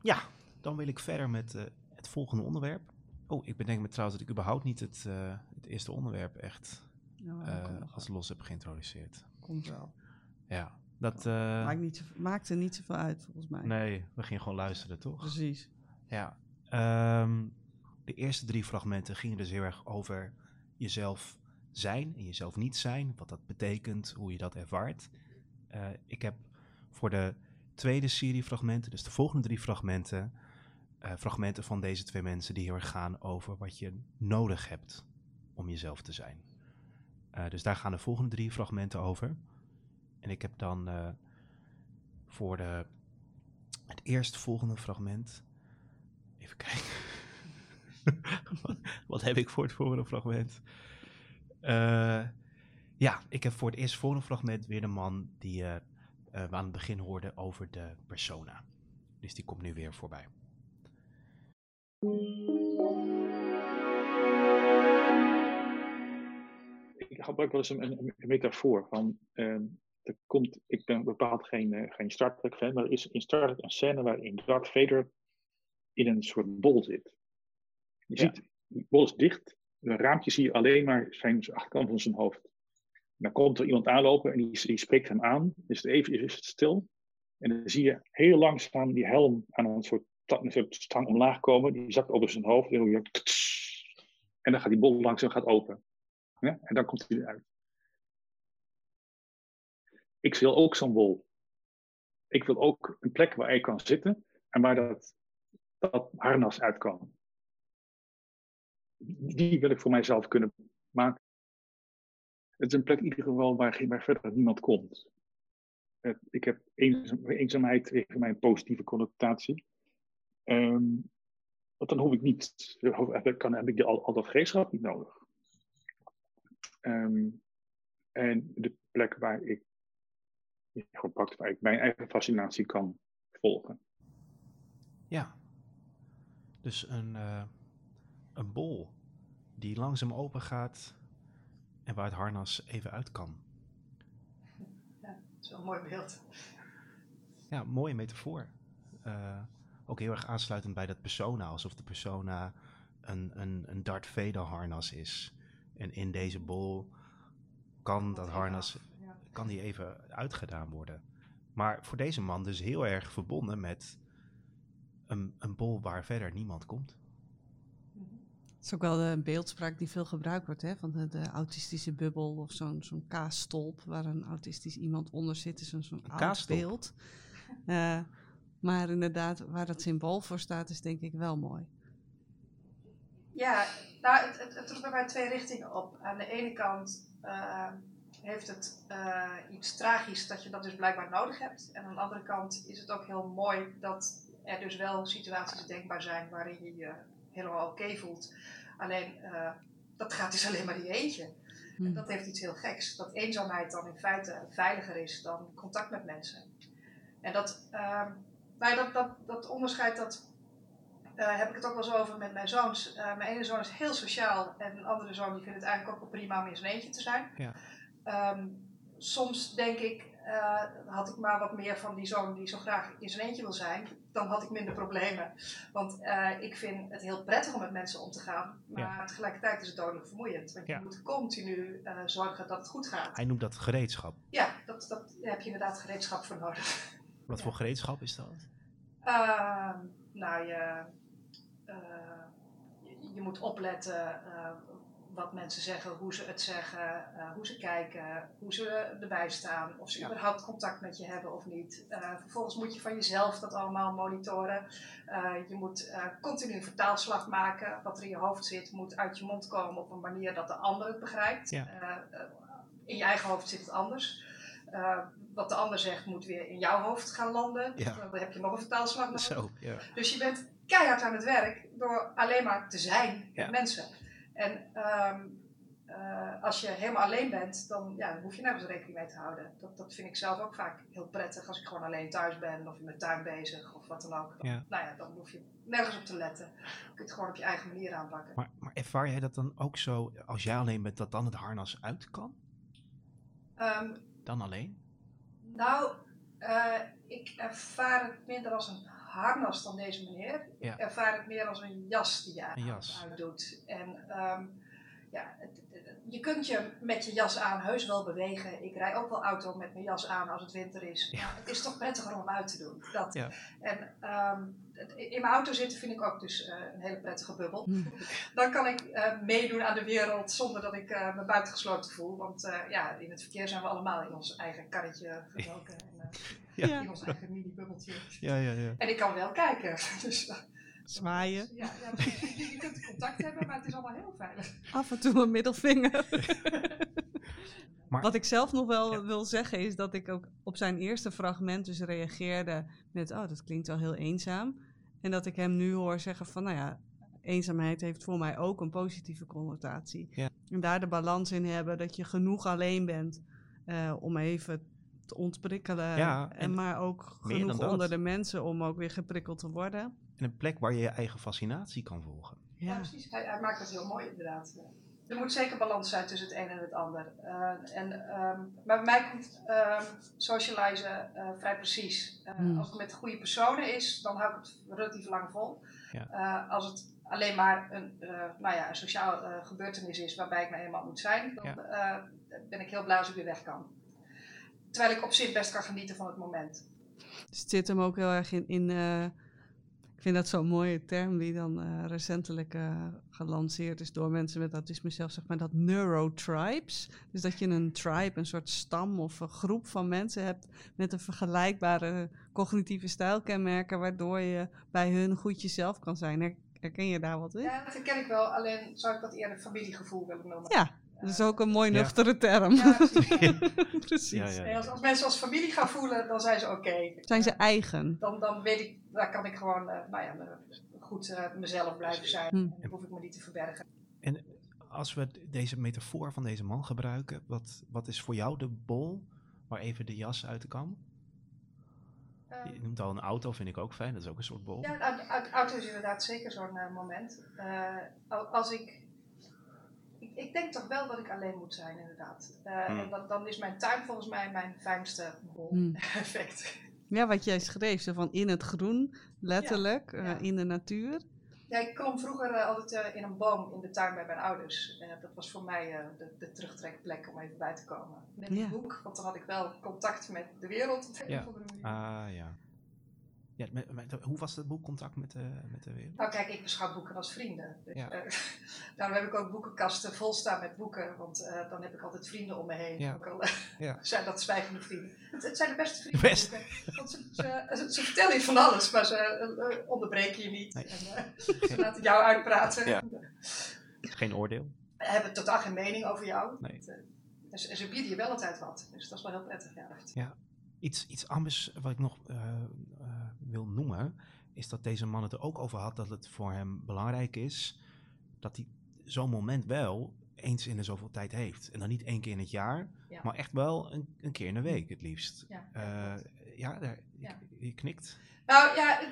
ja, dan wil ik verder met uh, het volgende onderwerp. Oh, ik bedenk me trouwens dat ik überhaupt niet het, uh, het eerste onderwerp echt uh, als los heb geïntroduceerd. Komt wel. Ja, dat... Maakt, niet zo, maakt er niet zoveel uit, volgens mij. Nee, we gingen gewoon luisteren, toch? Precies. Ja. Um, de eerste drie fragmenten gingen dus heel erg over jezelf zijn en jezelf niet zijn. Wat dat betekent, hoe je dat ervaart. ik heb voor de tweede serie fragmenten, dus de volgende drie fragmenten, uh, fragmenten van deze twee mensen die heel erg gaan over wat je nodig hebt om jezelf te zijn. Uh, dus daar gaan de volgende drie fragmenten over. En ik heb dan uh, voor de, het eerstvolgende fragment. Even kijken. wat, heb ik voor het volgende fragment? ja, ik heb voor het eerstvolgende fragment weer de man die we aan het begin hoorden over de persona. Dus die komt nu weer voorbij. Ik gebruik wel eens een, een, metafoor van. Uh, er komt, ik ben bepaald geen, uh, geen Star Trek fan, maar er is in Star Trek een scène waarin Darth Vader in een soort bol zit. Je ziet, die bol is dicht, een raampje zie je alleen maar zijn achterkant van zijn hoofd dan komt er iemand aanlopen en die, die spreekt hem aan. Is het even is het stil. En dan zie je heel langzaam die helm aan een soort, een soort stang omlaag komen. Die zakt over zijn hoofd. En dan gaat die bol langzaam gaat open. Ja? En dan komt hij eruit. Ik wil ook zo'n bol. Ik wil ook een plek waar ik kan zitten en waar dat, dat harnas uit kan. Die wil ik voor mijzelf kunnen maken het is een plek in ieder geval waar, verder niemand komt. ik heb eenzaamheid tegen mijn positieve connotatie. Um, want dan hoef ik niet, kan, heb ik al, al dat gereedschap niet nodig. Um, en de plek waar ik, gepakt, waar ik mijn eigen fascinatie kan volgen. Ja. Dus een, uh, een bol die langzaam open gaat en waar het harnas even uit kan. Ja, dat is wel een mooi beeld. Ja, mooie metafoor. Uh, ook heel erg aansluitend bij dat persona, alsof de persona een, een, een Darth Vader harnas is. En in deze bol kan dat harnas kan die even uitgedaan worden. Maar voor deze man dus heel erg verbonden met een, een bol waar verder niemand komt. Het is ook wel een beeldspraak die veel gebruikt wordt, hè? van de, de autistische bubbel of zo'n zo'n kaasstolp waar een autistisch iemand onder zit, is zo'n zo'n oud beeld. Uh, maar inderdaad, waar dat symbool voor staat, is denk ik wel mooi. Ja, nou, het, het, het bij mij twee richtingen op. Aan de ene kant uh, heeft het uh, iets tragisch dat je dat dus blijkbaar nodig hebt. En aan de andere kant is het ook heel mooi dat er dus wel situaties denkbaar zijn waarin je je helemaal oké voelt. Alleen, uh, dat gaat dus alleen maar die eentje. En hmm. dat heeft iets heel geks. Dat eenzaamheid dan in feite veiliger is dan contact met mensen. En dat, uh, nou ja, dat, dat, dat onderscheid, dat uh, heb ik het ook wel zo over met mijn zoons. Uh, mijn ene zoon is heel sociaal en een andere zoon die vindt het eigenlijk ook wel prima om in zijn eentje te zijn. Ja. Um, soms denk ik, uh, had ik maar wat meer van die zoon die zo graag in zijn eentje wil zijn, dan had ik minder problemen. Want ik vind het heel prettig om met mensen om te gaan, maar tegelijkertijd is het dodelijk vermoeiend. Want je moet continu zorgen dat het goed gaat. Hij noemt dat gereedschap. Ja, dat, dat daar heb je inderdaad gereedschap voor nodig. Wat voor gereedschap is dat? Ehm, nou, je, je, je, moet opletten wat mensen zeggen, hoe ze het zeggen, uh, hoe ze kijken, hoe ze erbij staan, of ze ja. überhaupt contact met je hebben of niet. Uh, vervolgens moet je van jezelf dat allemaal monitoren. Uh, je moet continu een vertaalslag maken. Wat er in je hoofd zit, moet uit je mond komen op een manier dat de ander het begrijpt. Ja. in je eigen hoofd zit het anders. wat de ander zegt, moet weer in jouw hoofd gaan landen. Ja. Dan heb je nog een vertaalslag nodig. Zo, ja. Dus je bent keihard aan het werk door alleen maar te zijn met mensen. En um, uh, als je helemaal alleen bent, dan, ja, dan hoef je nergens rekening mee te houden. Dat, dat vind ik zelf ook vaak heel prettig als ik gewoon alleen thuis ben of in mijn tuin bezig of wat dan ook. Dan, ja. Nou ja, dan hoef je nergens op te letten. Je kunt het gewoon op je eigen manier aanpakken. Maar, maar ervaar jij dat dan ook zo, als jij alleen bent, dat dan het harnas uit kan? Um, dan alleen? Nou, uh, ik ervaar het minder als een harnas dan deze meneer. Ik ervaar het meer als een jas die je uitdoet. En um, ja, je kunt je met je jas aan heus wel bewegen. Ik rij ook wel auto met mijn jas aan als het winter is. Ja. het is toch prettiger om uit te doen. Dat. Ja. En um, in mijn auto zitten vind ik ook dus uh, een hele prettige bubbel. Hm. Dan kan ik uh, meedoen aan de wereld zonder dat ik uh, me buitengesloten voel. Want ja, in het verkeer zijn we allemaal in ons eigen karretje gedoken. En, ja. In ons eigen mini-bubbeltje. Ja, ja, ja. En ik kan wel kijken. Dus, Zwaaien. Ja, ja, je kunt contact hebben, maar het is allemaal heel veilig. Af en toe een middelvinger. Maar, Wat ik zelf nog wel wil zeggen is dat ik ook op zijn eerste fragment dus reageerde met, oh, dat klinkt wel heel eenzaam. En dat ik hem nu hoor zeggen van, nou ja, eenzaamheid heeft voor mij ook een positieve connotatie. Ja. En daar de balans in hebben dat je genoeg alleen bent uh, om even te ontprikkelen. Ja, en, en, maar ook genoeg onder de mensen om ook weer geprikkeld te worden. En een plek waar je je eigen fascinatie kan volgen. Ja, precies. Hij, hij, maakt het heel mooi inderdaad. Er moet zeker balans zijn tussen het een en het ander. Uh, en, um, maar bij mij komt um, socializen uh, vrij precies. Uh, hmm. Als het met goede personen is, dan hou ik het relatief lang vol. Ja. als het alleen maar een, nou ja, een sociaal gebeurtenis is waarbij ik nou eenmaal moet zijn, dan ja. ben ik heel blij als ik weer weg kan. Terwijl ik op zich best kan genieten van het moment. Dus het zit hem ook heel erg in, in ik vind dat zo'n mooie term die dan uh, recentelijk uh, gelanceerd is door mensen met autisme zelf, zeg maar dat neurotribes. Dus dat je een tribe, een soort stam of een groep van mensen hebt met een vergelijkbare cognitieve stijlkenmerken, waardoor je bij hun goed jezelf kan zijn. Herken je daar wat in? Ja, dat herken ik wel. Alleen zou ik dat eerder familiegevoel willen noemen. Ja, dat is ook een mooi nuchtere term. Ja, precies. Ja, ja, als, als, mensen als familie gaan voelen, dan zijn ze oké. Zijn ze eigen? Dan, dan weet ik, daar kan ik gewoon uh, nou ja, goed uh, mezelf blijven zijn. Hm. En dan hoef ik me niet te verbergen. En als we deze metafoor van deze man gebruiken, wat, wat is voor jou de bol waar even de jas uit kan? Uh, je noemt al een auto, vind ik ook fijn. Dat is ook een soort bol. Ja, een auto is inderdaad zeker zo'n moment. als ik ik denk toch wel dat ik alleen moet zijn, inderdaad. Uh, En dan, dan, is mijn tuin volgens mij mijn fijnste bol-effect. Hmm. Ja, wat jij schreef, zo van in het groen, letterlijk, uh, in de natuur. Ja, ik klom vroeger uh, altijd in een boom in de tuin bij mijn ouders. dat was voor mij de, de, terugtrekplek om even bij te komen. Met een boek, want dan had ik wel contact met de wereld op een of andere manier. Ah ja. Ja, met, met, hoe was het boekcontact met, uh, met de wereld? Nou kijk, ik beschouw boeken als vrienden. Dus, ja. uh, daarom heb ik ook boekenkasten vol staan met boeken. Want uh, dan heb ik altijd vrienden om me heen. Ja. Ook al ja. zijn dat zwijgende vrienden. Het, het, zijn de beste vrienden. Best. Want ze, ze, ze, vertellen je van alles, maar ze onderbreken je niet. Nee. En, ze laten jou uitpraten. Ja. Geen oordeel? Ze hebben totaal geen mening over jou. Nee. En ze, ze bieden je wel altijd wat. Dus dat is wel heel prettig. Ja. ja. Iets, iets anders wat ik nog wil noemen, is dat deze man het er ook over had dat het voor hem belangrijk is dat hij zo'n moment wel eens in de zoveel tijd heeft. En dan niet één keer in het jaar, ja. maar echt wel een, een, keer in de week het liefst. Ja, uh, ja, daar, ja. Je, je, knikt. Nou ja,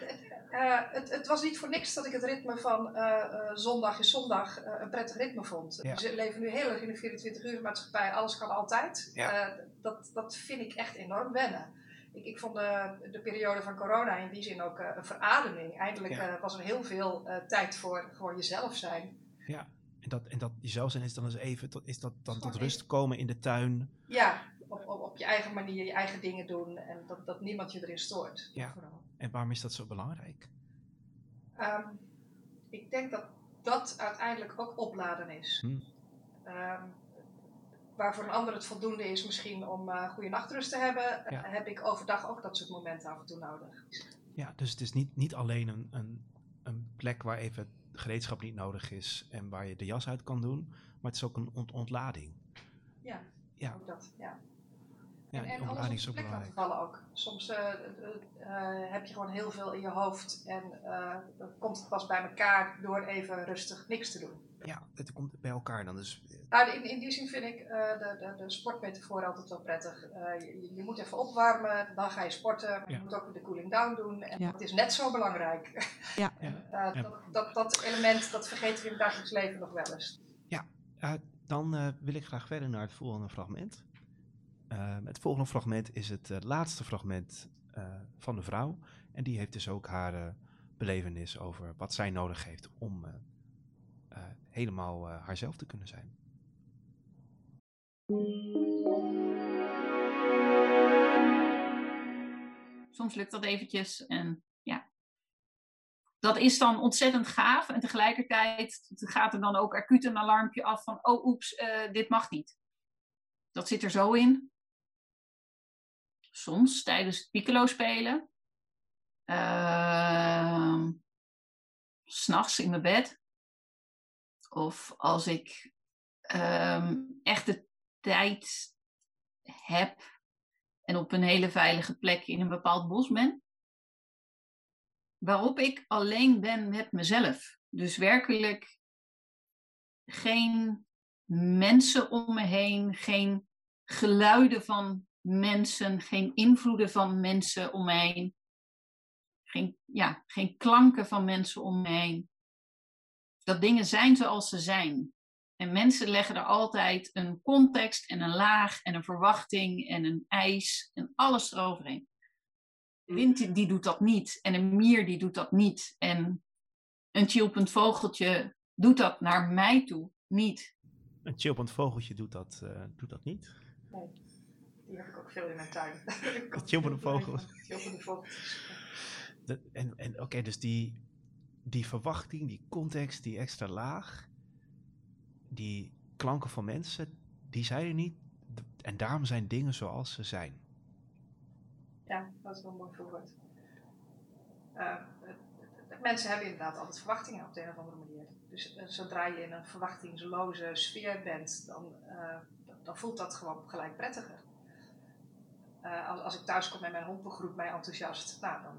uh, het, het, was niet voor niks dat ik het ritme van uh, zondag is zondag een prettig ritme vond. We leven nu heel erg in de 24 uur maatschappij, alles kan altijd. dat, dat vind ik echt enorm wennen. Ik, ik vond de, de periode van corona in die zin ook een verademing. Eindelijk was er heel veel tijd voor gewoon jezelf zijn. Ja, en dat, en dat jezelf zijn is dan eens even, tot, is dat dan tot rust komen in de tuin? Ja, op, op, op, je eigen manier je eigen dingen doen en dat, dat niemand je erin stoort. Ja. Vooral. En waarom is dat zo belangrijk? Um, ik denk dat dat uiteindelijk ook opladen is. Hmm. Um, waar voor een ander het voldoende is misschien om uh, goede nachtrust te hebben, ja. heb ik overdag ook dat soort momenten af en toe nodig. Ja, dus het is niet, niet alleen een, een, een plek waar even gereedschap niet nodig is en waar je de jas uit kan doen, maar het is ook een ont ontlading. Ja, ja. ook dat, ja. Ja, en, en laten vallen ook. Soms uh, uh, heb je gewoon heel veel in je hoofd en dan komt het pas bij elkaar door even rustig niks te doen. Ja, het komt bij elkaar dan. Dus... Nou, in, in die zin vind ik de, de, de sportmetafoor altijd wel prettig. Je, je, moet even opwarmen, dan ga je sporten, maar je moet ook de cooling down doen. En ja. dat is net zo belangrijk. Ja. dat, dat, dat element, dat vergeten we in het dagelijks leven nog wel eens. Ja, dan wil ik graag verder naar het volgende fragment. Uh, het volgende fragment is het uh, laatste fragment uh, van de vrouw. En die heeft dus ook haar belevenis over wat zij nodig heeft om helemaal haarzelf te kunnen zijn. Soms lukt dat eventjes en ja. Dat is dan ontzettend gaaf en tegelijkertijd gaat er dan ook acuut een alarmpje af van oh oeps, dit mag niet. Dat zit er zo in soms tijdens het spelen. Uh, S'nachts in mijn bed. Of als ik uh, echt de tijd heb en op een hele veilige plek in een bepaald bos ben. Waarop ik alleen ben met mezelf. Dus werkelijk geen mensen om me heen, geen geluiden van mensen, geen invloeden van mensen om mij heen. Geen, ja, geen klanken van mensen om mij heen. Dat dingen zijn zoals ze zijn. En mensen leggen er altijd een context en een laag en een verwachting en een eis en alles eroverheen. Wind die doet dat niet en een mier die doet dat niet en een chilpend vogeltje doet dat naar mij toe niet. Een chilpend vogeltje doet dat, uh, doet dat niet? Nee. Die heb ik ook veel in mijn tuin. Chilpende vogels. Chilpende vogels. en en oké, dus die, die verwachting, die context, die extra laag, die klanken van mensen, die zijn er niet. En daarom zijn dingen zoals ze zijn. Ja, dat is wel mooi voorbeeld. Uh, mensen hebben inderdaad altijd verwachtingen op de een of andere manier. Dus uh, zodra je in een verwachtingsloze sfeer bent, dan, uh, dan voelt dat gewoon gelijk prettiger. Als, als, ik thuis kom en mijn hond begroet mij enthousiast, nou, dan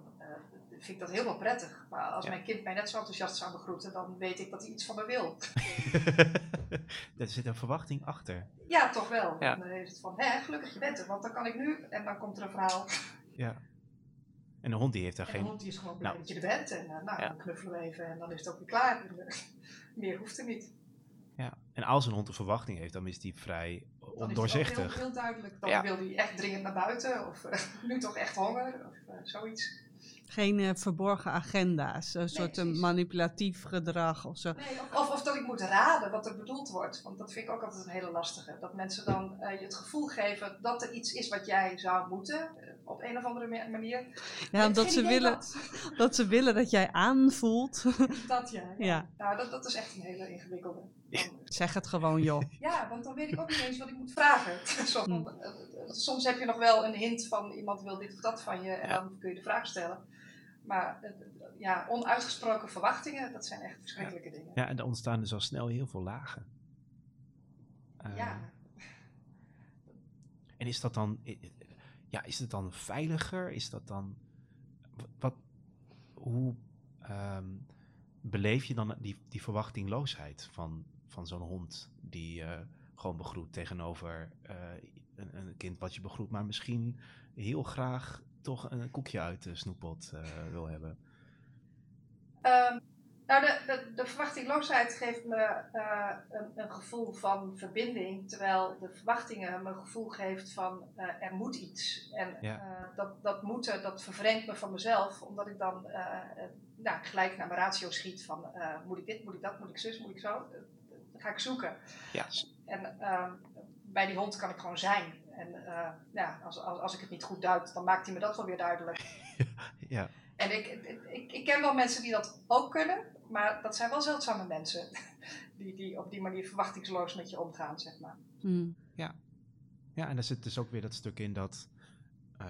vind ik dat helemaal prettig. Maar als mijn kind mij net zo enthousiast zou begroeten, dan weet ik dat hij iets van me wil. er zit een verwachting achter. Ja, toch wel. Ja. Dan is het van, hè, gelukkig je bent er, want dan kan ik nu. En dan komt er een verhaal. Ja. En de hond die heeft daar en geen... de hond die is gewoon blij nou. dat je er bent. En uh, nou, dan knuffelen we even en dan is het ook weer klaar. Meer hoeft er niet. Ja, en als een hond een verwachting heeft, dan is die vrij ondoorzichtig. Dan is heel, heel duidelijk. Dan wil hij echt dringend naar buiten, of uh, nu toch echt honger, of uh, zoiets. Geen uh, verborgen agenda's, een nee, soort manipulatief gedrag of zo. Nee, of, of, of, dat ik moet raden wat er bedoeld wordt. Want dat vind ik ook altijd een hele lastige. Dat mensen dan je het gevoel geven dat er iets is wat jij zou moeten, op een of andere manier. Ja, omdat ze willen dat. dat. ze willen dat jij aanvoelt. Dat ja. ja. ja. Nou, dat, dat is echt een hele ingewikkelde. Zeg het gewoon, joh. Ja, want dan weet ik ook niet eens wat ik moet vragen. Hm. Soms heb je nog wel een hint van iemand wil dit of dat van je en dan kun je de vraag stellen. Maar eh, ja, onuitgesproken verwachtingen, dat zijn echt verschrikkelijke dingen. Ja, en er ontstaan dus al snel heel veel lagen. ja. Ehm, en is dat dan, ja, is het dan veiliger? Is dat dan, wat, hoe um, beleef je dan die, die verwachtingloosheid van, van zo'n hond die uh, gewoon begroet tegenover uh, een, een, kind wat je begroet, maar misschien heel graag toch een koekje uit de snoeppot uh, wil hebben? Um, nou, de, de, de, verwachtingloosheid geeft me een, een, gevoel van verbinding, terwijl de verwachtingen me een gevoel geeft van er moet iets. En dat, dat moeten, dat vervreemdt me van mezelf, omdat ik dan nou, gelijk naar mijn ratio schiet van moet ik dit, moet ik dat, moet ik zus, moet ik zo ga ik zoeken. Ja. En uh, bij die hond kan ik gewoon zijn. En uh, ja, als, als, als ik het niet goed duid, dan maakt hij me dat wel weer duidelijk. ja. En ik, ik, ik ken wel mensen die dat ook kunnen, maar dat zijn wel zeldzame mensen. Die, die op die manier verwachtingsloos met je omgaan, zeg maar. Mm. Ja. ja, en daar zit dus ook weer dat stuk in dat uh,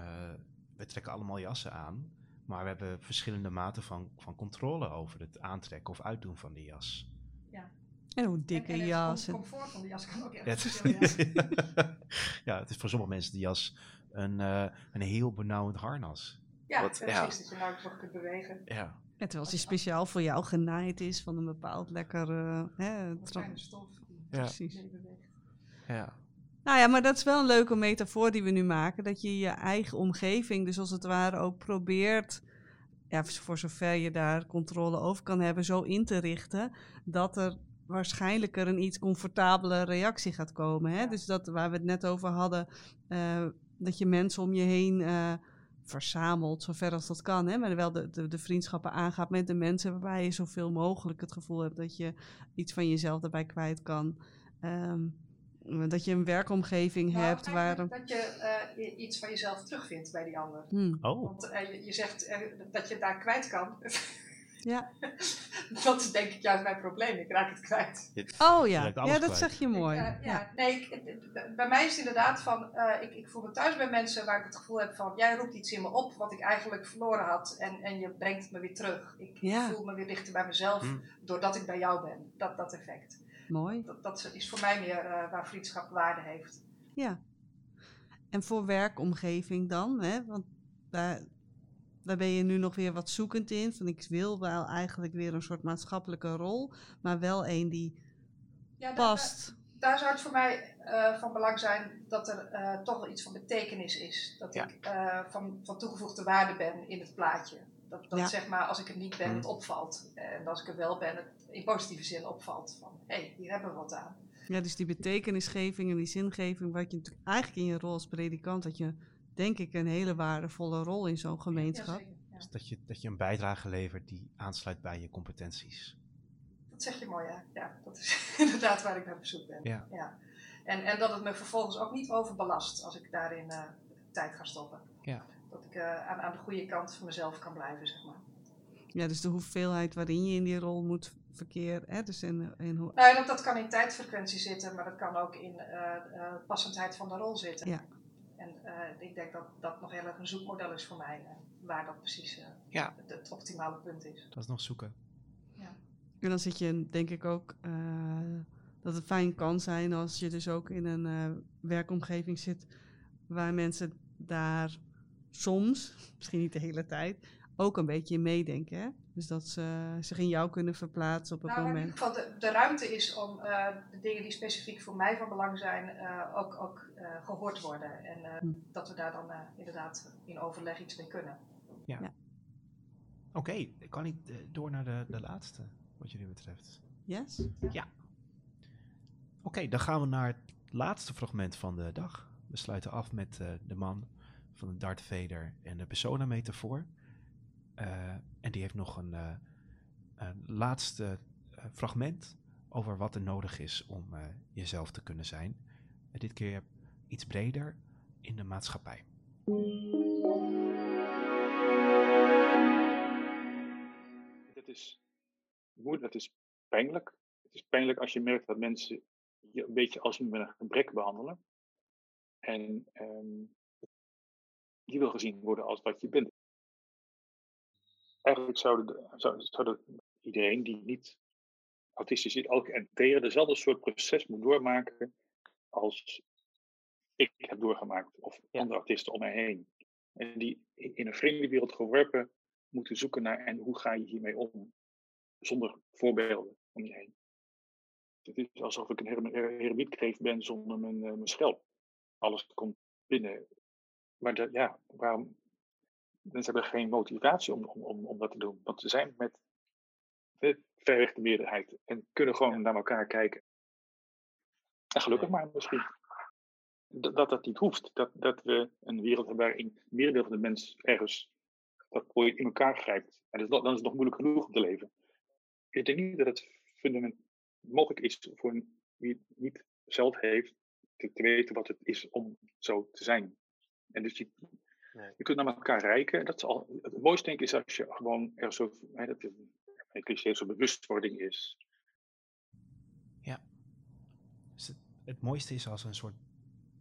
we trekken allemaal jassen aan, maar we hebben verschillende maten van, van controle over het aantrekken of uitdoen van die jas. Ja. En hoe dikke en, jas. Het comfort van de jas kan ook Ja, echt het, ja, het is voor sommige mensen de jas een, uh, een heel benauwend harnas. Ja, Wat, precies, ja. dat je nou nog kunt bewegen. Ja. Ja, terwijl die speciaal voor jou genaaid is van een bepaald lekker... Uh, hè, stof die ja. precies beweegt. Ja. Nou ja, maar dat is wel een leuke metafoor die we nu maken. Dat je je eigen omgeving, dus als het ware ook probeert, ja, voor zover je daar controle over kan hebben, zo in te richten dat er waarschijnlijker een iets comfortabele reactie gaat komen. Hè? Dus dat waar we het net over hadden, uh, dat je mensen om je heen uh, verzamelt, zover als dat kan. Hè? Maar wel de, de, de, vriendschappen aangaat met de mensen waarbij je zoveel mogelijk het gevoel hebt dat je iets van jezelf daarbij kwijt kan. Um, dat je een werkomgeving nou, hebt waar... Dat je uh, iets van jezelf terugvindt bij die ander. Hmm. Oh. Want uh, je, je, zegt uh, dat je daar kwijt kan. ja. dat is denk ik juist mijn probleem. Ik raak het kwijt. Oh ja, ja dat kwijt. zeg je mooi. Ik, ja. ja. Nee, ik, bij mij is het inderdaad van... ik, ik voel me thuis bij mensen waar ik het gevoel heb van... Jij roept iets in me op wat ik eigenlijk verloren had. En, en je brengt het me weer terug. Ik ja. voel me weer dichter bij mezelf hmm. doordat ik bij jou ben. Dat, dat effect. Mooi. Dat, dat is voor mij meer uh, waar vriendschap waarde heeft. Ja. En voor werkomgeving dan? Hè? Want daar, daar ben je nu nog weer wat zoekend in. Van ik wil wel eigenlijk weer een soort maatschappelijke rol, maar wel een die ja, past. Daar, daar, zou het voor mij uh, van belang zijn dat er uh, toch wel iets van betekenis is. Dat ja. ik van, van toegevoegde waarde ben in het plaatje. Dat, dat ja. zeg maar, als ik er niet ben, het opvalt. En als ik er wel ben, het in positieve zin opvalt. Van, hé, hey, hier hebben we wat aan. Ja, dus die betekenisgeving en die zingeving, wat je natuurlijk eigenlijk in je rol als predikant, dat je denk ik een hele waardevolle rol in zo'n gemeenschap. Ja, ja. Dus dat je, dat je een bijdrage levert die aansluit bij je competenties. Dat zeg je mooi, ja. Ja, dat is inderdaad waar ik naar op zoek ben. Ja. ja. En, en dat het me vervolgens ook niet overbelast als ik daarin uh, tijd ga stoppen. Ja. Dat ik uh, aan, aan de goede kant van mezelf kan blijven, zeg maar. Ja, dus de hoeveelheid waarin je in die rol moet verkeer. Hè? Dus in, in hoe... nou, dat, dat kan in tijdfrequentie zitten, maar dat kan ook in uh, uh, passendheid van de rol zitten. Ja. En uh, ik denk dat dat nog heel erg een zoekmodel is voor mij, waar dat precies ja. het, het, optimale punt is. Dat is nog zoeken. Ja. En dan zit je denk ik ook dat het fijn kan zijn als je dus ook in een werkomgeving zit waar mensen daar soms, misschien niet de hele tijd, ook een beetje in meedenken. Hè? Dus dat ze zich in jou kunnen verplaatsen op het nou, moment. In ieder geval de, de ruimte is om uh, de dingen die specifiek voor mij van belang zijn, uh, ook, ook uh, gehoord worden. En hm. dat we daar dan inderdaad in overleg iets mee kunnen. Ja. ja. Oké, okay, kan ik door naar de, de laatste, wat jullie betreft? Yes? Ja. Oké, okay, dan gaan we naar het laatste fragment van de dag. We sluiten af met de man van de Darth Vader en de persona-metafoor. Uh, en die heeft nog een, uh, een laatste uh, fragment over wat er nodig is om jezelf te kunnen zijn. dit keer iets breder in de maatschappij. Het is moeilijk, het is pijnlijk. Het is pijnlijk als je merkt dat mensen je een beetje als met een gebrek behandelen. En um, je wil gezien worden als wat je bent eigenlijk zouden, zou, zou iedereen die niet autistisch is, elke enteren dezelfde soort proces moet doormaken als ik heb doorgemaakt of andere autisten om mij heen. En die in een vreemde wereld geworpen moeten zoeken naar en hoe ga je hiermee om? Zonder voorbeelden om je heen. Het is alsof ik een heremietkreeft ben zonder mijn, uh, mijn schelp. Alles komt binnen. Maar ja, waarom, mensen hebben geen motivatie om, om, om, dat te doen. Want ze zijn met de verrechte meerderheid en kunnen gewoon naar elkaar kijken. En gelukkig maar misschien. Dat, dat dat niet hoeft. Dat, dat we een wereld hebben waarin merendeel van de mens ergens dat ooit in elkaar grijpt. En dus dan is het nog moeilijk genoeg om te leven. Ik denk niet dat het fundament mogelijk is voor een, wie het niet zelf heeft, te, te, weten wat het is om zo te zijn. En dus die, Nee. Je kunt naar elkaar rijken. Dat is al, het mooiste denk ik is als je gewoon er zo, hè, dat een cliché, zo bewustwording is. Ja. Dus het, het, mooiste is als er een soort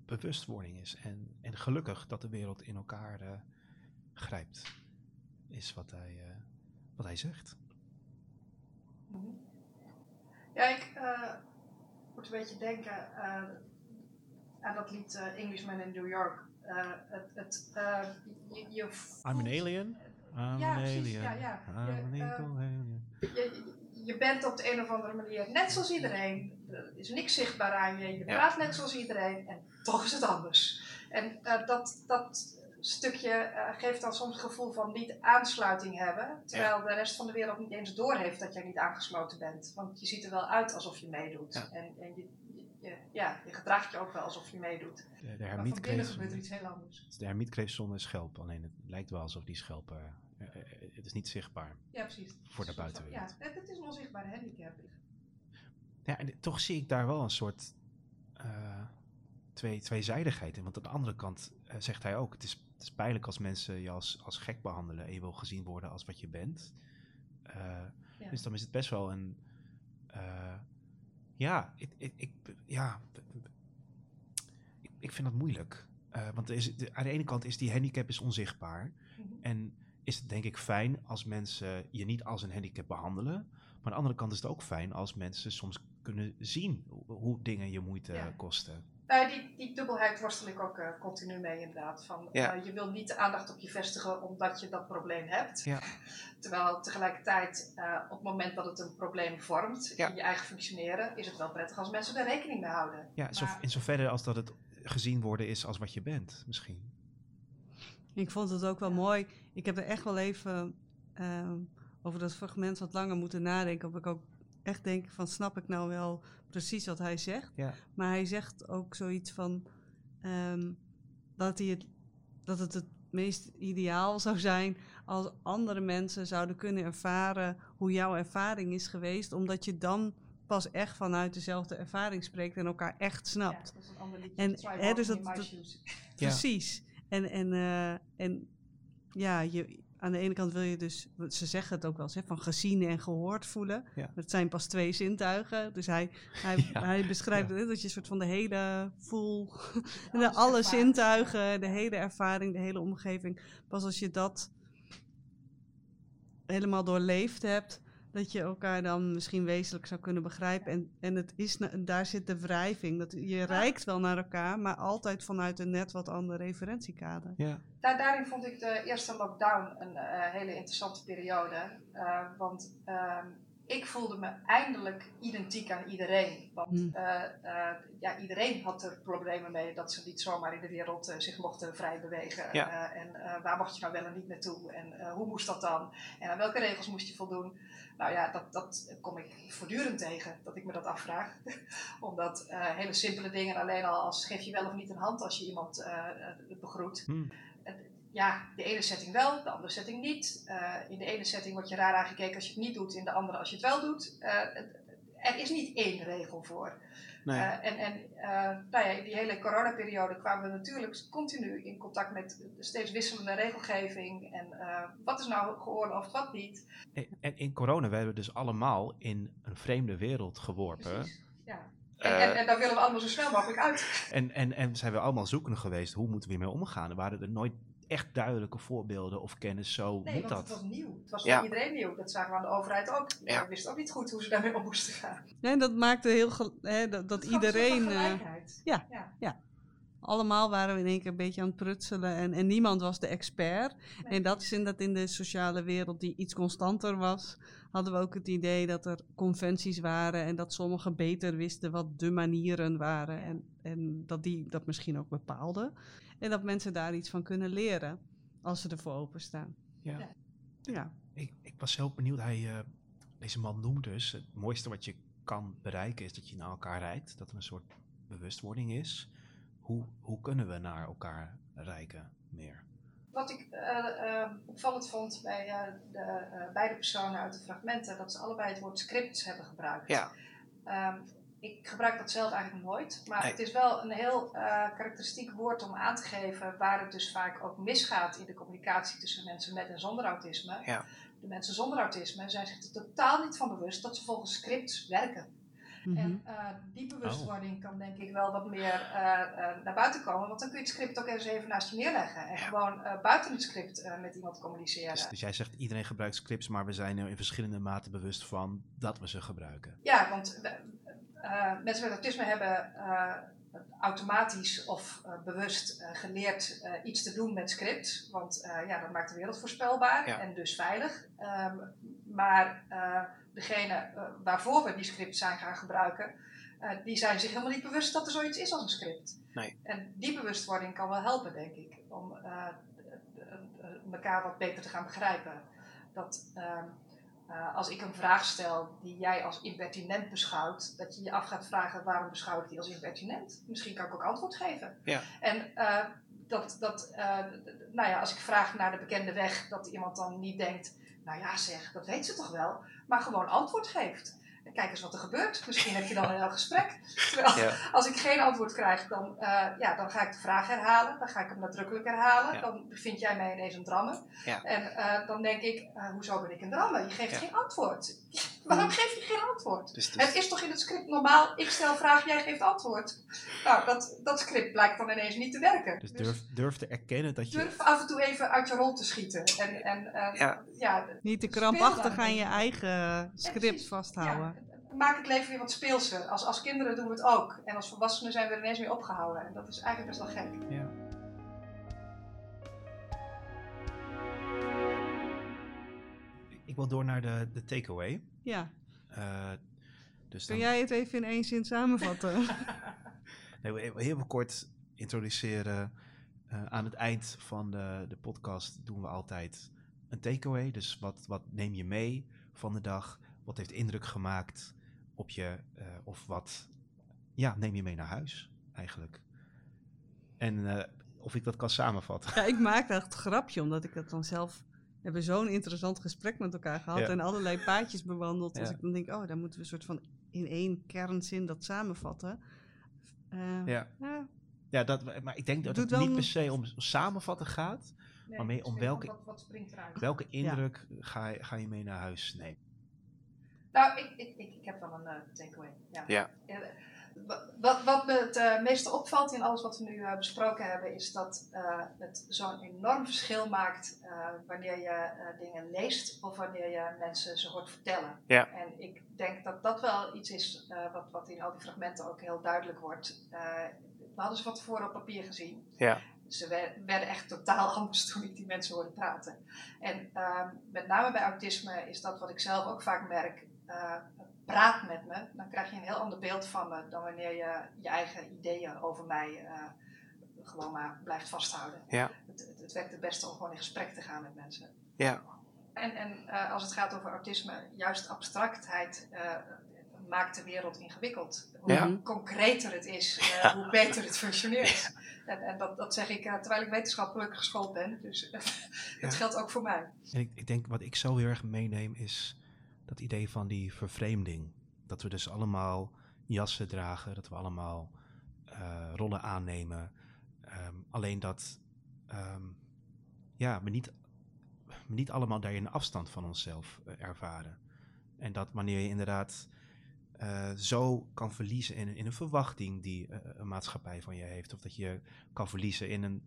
bewustwording is. En, en gelukkig dat de wereld in elkaar uh, grijpt. Is wat hij, uh, wat hij zegt. Ja, ik uh, moet een beetje denken uh, aan dat lied uh, Englishman in New York. Het, het, je, je I'm an alien. I'm ja, an precies, alien. Ja, ja. I'm je, an alien. Je, je bent op de een of andere manier net zoals iedereen. Er is niks zichtbaar aan je. Je praat net zoals iedereen. En toch is het anders. En dat, dat stukje uh, geeft dan soms het gevoel van niet aansluiting hebben. Terwijl de rest van de wereld niet eens doorheeft dat jij niet aangesloten bent. Want je ziet er wel uit alsof je meedoet. En, en je, je, ja, je gedraagt je ook wel alsof je meedoet. De, de maar van binnen gebeurt er iets heel anders. De hermiet kreeg zonder schelp. Alleen het lijkt wel alsof die schelp... Uh, het is niet zichtbaar. Ja, precies. Voor de buitenwereld. Ja, het is een onzichtbare handicap. Ja, en toch zie ik daar wel een soort... Uh, twee, tweezijdigheid in. Want aan de andere kant uh, zegt hij ook: het is, het is pijnlijk als mensen je als, als gek behandelen en je wil gezien worden als wat je bent. Uh, ja. Dus dan is het best wel een. Ja, ik, ik, ik, ja, ik, ik vind dat moeilijk. want er is, de, aan de ene kant is die handicap is onzichtbaar. Mm -hmm. En is het denk ik fijn als mensen je niet als een handicap behandelen. Maar aan de andere kant is het ook fijn als mensen soms kunnen zien hoe, hoe dingen je moeite ja. kosten. Nou, die, die dubbelheid worstel ik ook uh, continu mee inderdaad. Van, ja. uh, je wil niet de aandacht op je vestigen omdat je dat probleem hebt. Ja. Terwijl tegelijkertijd uh, op het moment dat het een probleem vormt ja. in je eigen functioneren, is het wel prettig als mensen er rekening mee houden. Ja, maar, zo, in zoverre als dat het gezien worden is als wat je bent, misschien. Ik vond het ook wel mooi. Ik heb er echt wel even ehm, over dat fragment wat langer moeten nadenken. Of ik ook echt denk van snap ik nou wel precies wat hij zegt. Ja. Maar hij zegt ook zoiets van um, dat, hij het, dat het het meest ideaal zou zijn als andere mensen zouden kunnen ervaren hoe jouw ervaring is geweest, omdat je dan pas echt vanuit dezelfde ervaring spreekt en elkaar echt snapt. Ja, dat is een ander liedje. En, hè, dus dat. Precies. En, en, eh, en ja, je, aan de ene kant wil je dus, ze zeggen het ook wel eens, hè, van gezien en gehoord voelen. Ja. Dat zijn pas twee zintuigen. Dus hij, hij, Ja. hij beschrijft het, hè, dat je een soort van de hele voel, de, alle zintuigen, de hele ervaring, de hele omgeving. Pas als je dat helemaal doorleefd hebt, dat je elkaar dan misschien wezenlijk zou kunnen begrijpen. En, en het is, daar zit de wrijving. Dat, je reikt wel naar elkaar, maar altijd vanuit een net wat ander referentiekader. Ja. Daar, daarin vond ik de eerste lockdown een eh, hele interessante periode. Eh, want ehm, ik voelde me eindelijk identiek aan iedereen. Want Hmm. eh, eh, ja, iedereen had er problemen mee dat ze niet zomaar in de wereld eh, zich mochten vrij bewegen. Ja. En waar mocht je nou wel en niet naartoe? En hoe moest dat dan? En aan welke regels moest je voldoen? Nou ja, dat, dat kom ik voortdurend tegen, dat ik me dat afvraag. Omdat hele simpele dingen, alleen al als geef je wel of niet een hand als je iemand begroet. Hm. Ja, de ene setting wel, de andere setting niet. Eh, in de ene setting word je raar aangekeken als je het niet doet, in de andere als je het wel doet. Eh, er is niet één regel voor. Nee. Eh, en en nou ja, in die hele coronaperiode kwamen we natuurlijk continu in contact met de steeds wisselende regelgeving. En wat is nou geoorloofd, wat niet. En- in corona werden we dus allemaal in een vreemde wereld geworpen. Precies. Ja. En, en, en daar willen we allemaal zo snel mogelijk uit. En, en, en zijn we allemaal zoekende geweest, hoe moeten we hiermee omgaan? Er waren er nooit echt duidelijke voorbeelden of kennis, zo Nee, moet want dat. het was nieuw. Het was Ja. voor iedereen nieuw. Dat zagen we aan de overheid ook. Ja. We wisten ook niet goed hoe ze daarmee om moesten gaan. Nee, dat maakte heel hè, dat, dat iedereen. eh, gelijkheid. ja. ja. allemaal waren we in één keer een beetje aan het prutselen en, en niemand was de expert. Nee. En dat is inderdaad in de sociale wereld die iets constanter was, hadden we ook het idee dat er conventies waren en dat sommigen beter wisten wat de manieren waren en, en dat die dat misschien ook bepaalden. En dat mensen daar iets van kunnen leren als ze ervoor openstaan. Ja. Ja. Ja, Ik, ik was heel benieuwd. Hij, eh, deze man noemt dus: het mooiste wat je kan bereiken is dat je naar elkaar rijdt. Dat er een soort bewustwording is. Hoe, hoe kunnen we naar elkaar reiken meer? Wat ik eh, eh, opvallend vond bij eh, de beide personen uit de fragmenten, dat ze allebei het woord scripts hebben gebruikt. Ja. Ehm, ik gebruik dat zelf eigenlijk nooit, maar Nee. het is wel een heel karakteristiek woord om aan te geven waar het dus vaak ook misgaat in de communicatie tussen mensen met en zonder autisme. Ja. De mensen zonder autisme zijn zich er totaal niet van bewust dat ze volgens scripts werken. Mhm. En die bewustwording kan denk ik wel wat meer naar buiten komen. Want dan kun je het script ook eens even naast je neerleggen. En gewoon buiten het script met iemand communiceren. Dus, dus, jij zegt iedereen gebruikt scripts, maar we zijn er in verschillende mate bewust van dat we ze gebruiken. Ja, want mensen met autisme hebben automatisch of uh, bewust uh, geleerd uh, iets te doen met script. Want ja, dat maakt de wereld voorspelbaar en dus veilig. Um, maar degene waarvoor we die script zijn gaan gebruiken, die zijn zich helemaal niet bewust dat er zoiets is als een script. Nee. En die bewustwording kan wel helpen, denk ik, om elkaar wat beter te gaan begrijpen. Dat ehm, als ik een vraag stel die jij als impertinent beschouwt, dat je je af gaat vragen waarom beschouw ik die als impertinent? Misschien kan ik ook antwoord geven. Ja. En dat, dat nou ja, als ik vraag naar de bekende weg, dat iemand dan niet denkt, nou ja zeg, dat weet ze toch wel, maar gewoon antwoord geeft kijk eens wat er gebeurt. Misschien heb je dan een heel gesprek. Terwijl als ik geen antwoord krijg, dan, uh, ja, dan ga ik de vraag herhalen. Dan ga ik hem nadrukkelijk herhalen. Dan vind jij mij ineens een drammer. En uh, dan denk ik, uh, hoezo ben ik een drammer? Je geeft geen antwoord. Waarom geef je geen antwoord? Dus, dus... Het is toch in het script normaal, ik stel vraag, jij geeft antwoord. Nou, dat, dat script blijkt dan ineens niet te werken. Dus, dus durf, durf te erkennen dat je... Durf af en toe even uit je rol te schieten. En, en, ja. ja. niet te krampachtig aan je eigen script vasthouden maak het leven weer wat speelser. Als, als kinderen doen we het ook. En als volwassenen zijn we er ineens mee opgehouden. En dat is eigenlijk best wel gek. Ja. Ik wil door naar de, de takeaway. Ja. Uh, dus Kun jij het even in één zin samenvatten? nee, heel kort introduceren. Uh, aan het eind van de, de podcast doen we altijd een takeaway. Dus wat, wat neem je mee van de dag? Wat heeft indruk gemaakt? op je, uh, of wat ja, neem je mee naar huis eigenlijk. En uh, of ik dat kan samenvatten. Ja, ik maak het grapje, omdat ik dat dan zelf... We hebben zo'n interessant gesprek met elkaar gehad en allerlei paadjes bewandeld. Ja. Dus ik dan denk, oh, daar moeten we een soort van in één kernzin dat samenvatten. Uh, ja. ja. Ja, dat, maar ik denk dat het niet per se om samenvatten gaat, nee, maar meer om welke, wat, wat welke indruk ga, ga je mee naar huis nemen. Nou, ik, ik, ik, ik heb wel een uh, takeaway. Ja. ja. Wat, wat me het uh, meeste opvalt in alles wat we nu uh, besproken hebben, is dat het zo'n enorm verschil maakt wanneer je dingen leest of wanneer je mensen ze hoort vertellen. Ja. En ik denk dat dat wel iets is wat, wat in al die fragmenten ook heel duidelijk wordt. we hadden ze van tevoren op papier gezien. Ja. Ze werden echt totaal anders toen ik die mensen hoorde praten. En ehm, met name bij autisme is dat wat ik zelf ook vaak merk praat met me, dan krijg je een heel ander beeld van me dan wanneer je je eigen ideeën over mij uh, gewoon maar blijft vasthouden. Ja. Het, het, het, werkt het beste om gewoon in gesprek te gaan met mensen. Ja. En, en uh, als het gaat over autisme, juist abstractheid maakt de wereld ingewikkeld. Hoe ja. concreter het is, ja. hoe beter het functioneert. En, en dat, dat, zeg ik terwijl ik wetenschappelijk geschoold ben. Dus het geldt ook voor mij. En ik, ik, denk wat ik zo heel erg meeneem is dat idee van die vervreemding. Dat we dus allemaal jassen dragen, dat we allemaal uh, rollen aannemen. Um, alleen dat um, ja, we, niet, we niet allemaal daarin afstand van onszelf uh, ervaren. En dat wanneer je inderdaad uh, zo kan verliezen in, in een verwachting die een maatschappij van je heeft, of dat je kan verliezen in een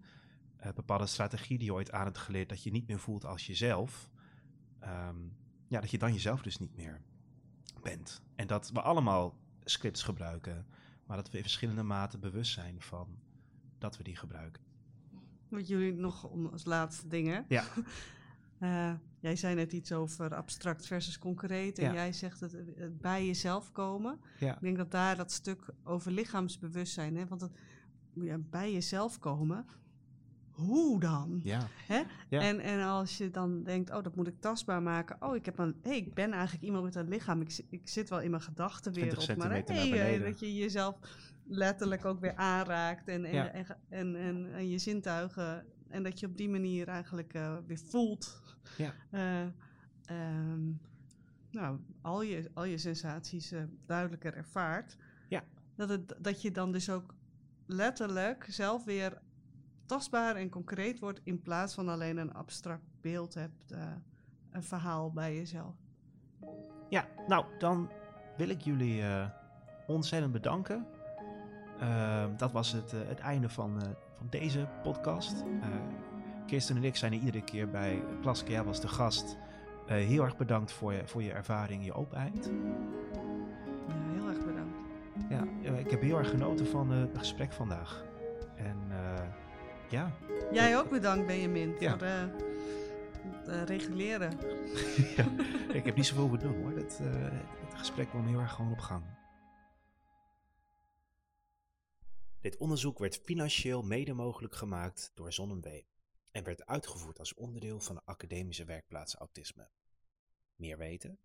bepaalde strategie die je ooit aan hebt geleerd, dat je niet meer voelt als jezelf. Um, ja, dat je dan jezelf dus niet meer bent. En dat we allemaal scripts gebruiken, maar dat we in verschillende maten bewust zijn van dat we die gebruiken. Wat jullie nog om als laatste dingen. Ja. uh, jij zei net iets over abstract versus concreet. En jij zegt het, het, bij jezelf komen. Ja. Ik denk dat daar dat stuk over lichaamsbewustzijn, hè, want het, ja, bij jezelf komen, hoe dan? Ja. Hè? En, en als je dan denkt, oh, dat moet ik tastbaar maken. Oh, ik, heb een, hey, ik ben eigenlijk iemand met een lichaam. Ik, ik zit wel in mijn gedachtenwereld. Maar hey, uh, dat je jezelf letterlijk ook weer aanraakt. En, en, en, en, en, en, je zintuigen. En dat je op die manier eigenlijk uh, weer voelt. Ja. Uh, um, nou, al je, al je sensaties duidelijker ervaart. Ja. Dat, het, dat je dan dus ook letterlijk zelf weer tastbaar en concreet wordt in plaats van alleen een abstract beeld hebt, uh, een verhaal bij jezelf. Ja, nou dan wil ik jullie uh, ontzettend bedanken. Ehm, dat was het, het einde van, van deze podcast. Kirsten en ik zijn er iedere keer bij. Plaske, jij was de gast. heel erg bedankt voor je, voor je ervaring, je openheid. Ja, heel erg bedankt. Ja, ik heb heel erg genoten van het gesprek vandaag. En ja. Jij ook bedankt, Benjamin, ja. voor het reguleren. ja, ik heb niet zoveel doen hoor. Het, het gesprek kwam heel erg gewoon op gang. Dit onderzoek werd financieel mede mogelijk gemaakt door ZonneB en werd uitgevoerd als onderdeel van de academische werkplaats autisme. Meer weten?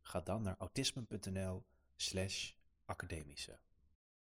Ga dan naar autisme.nl/academische.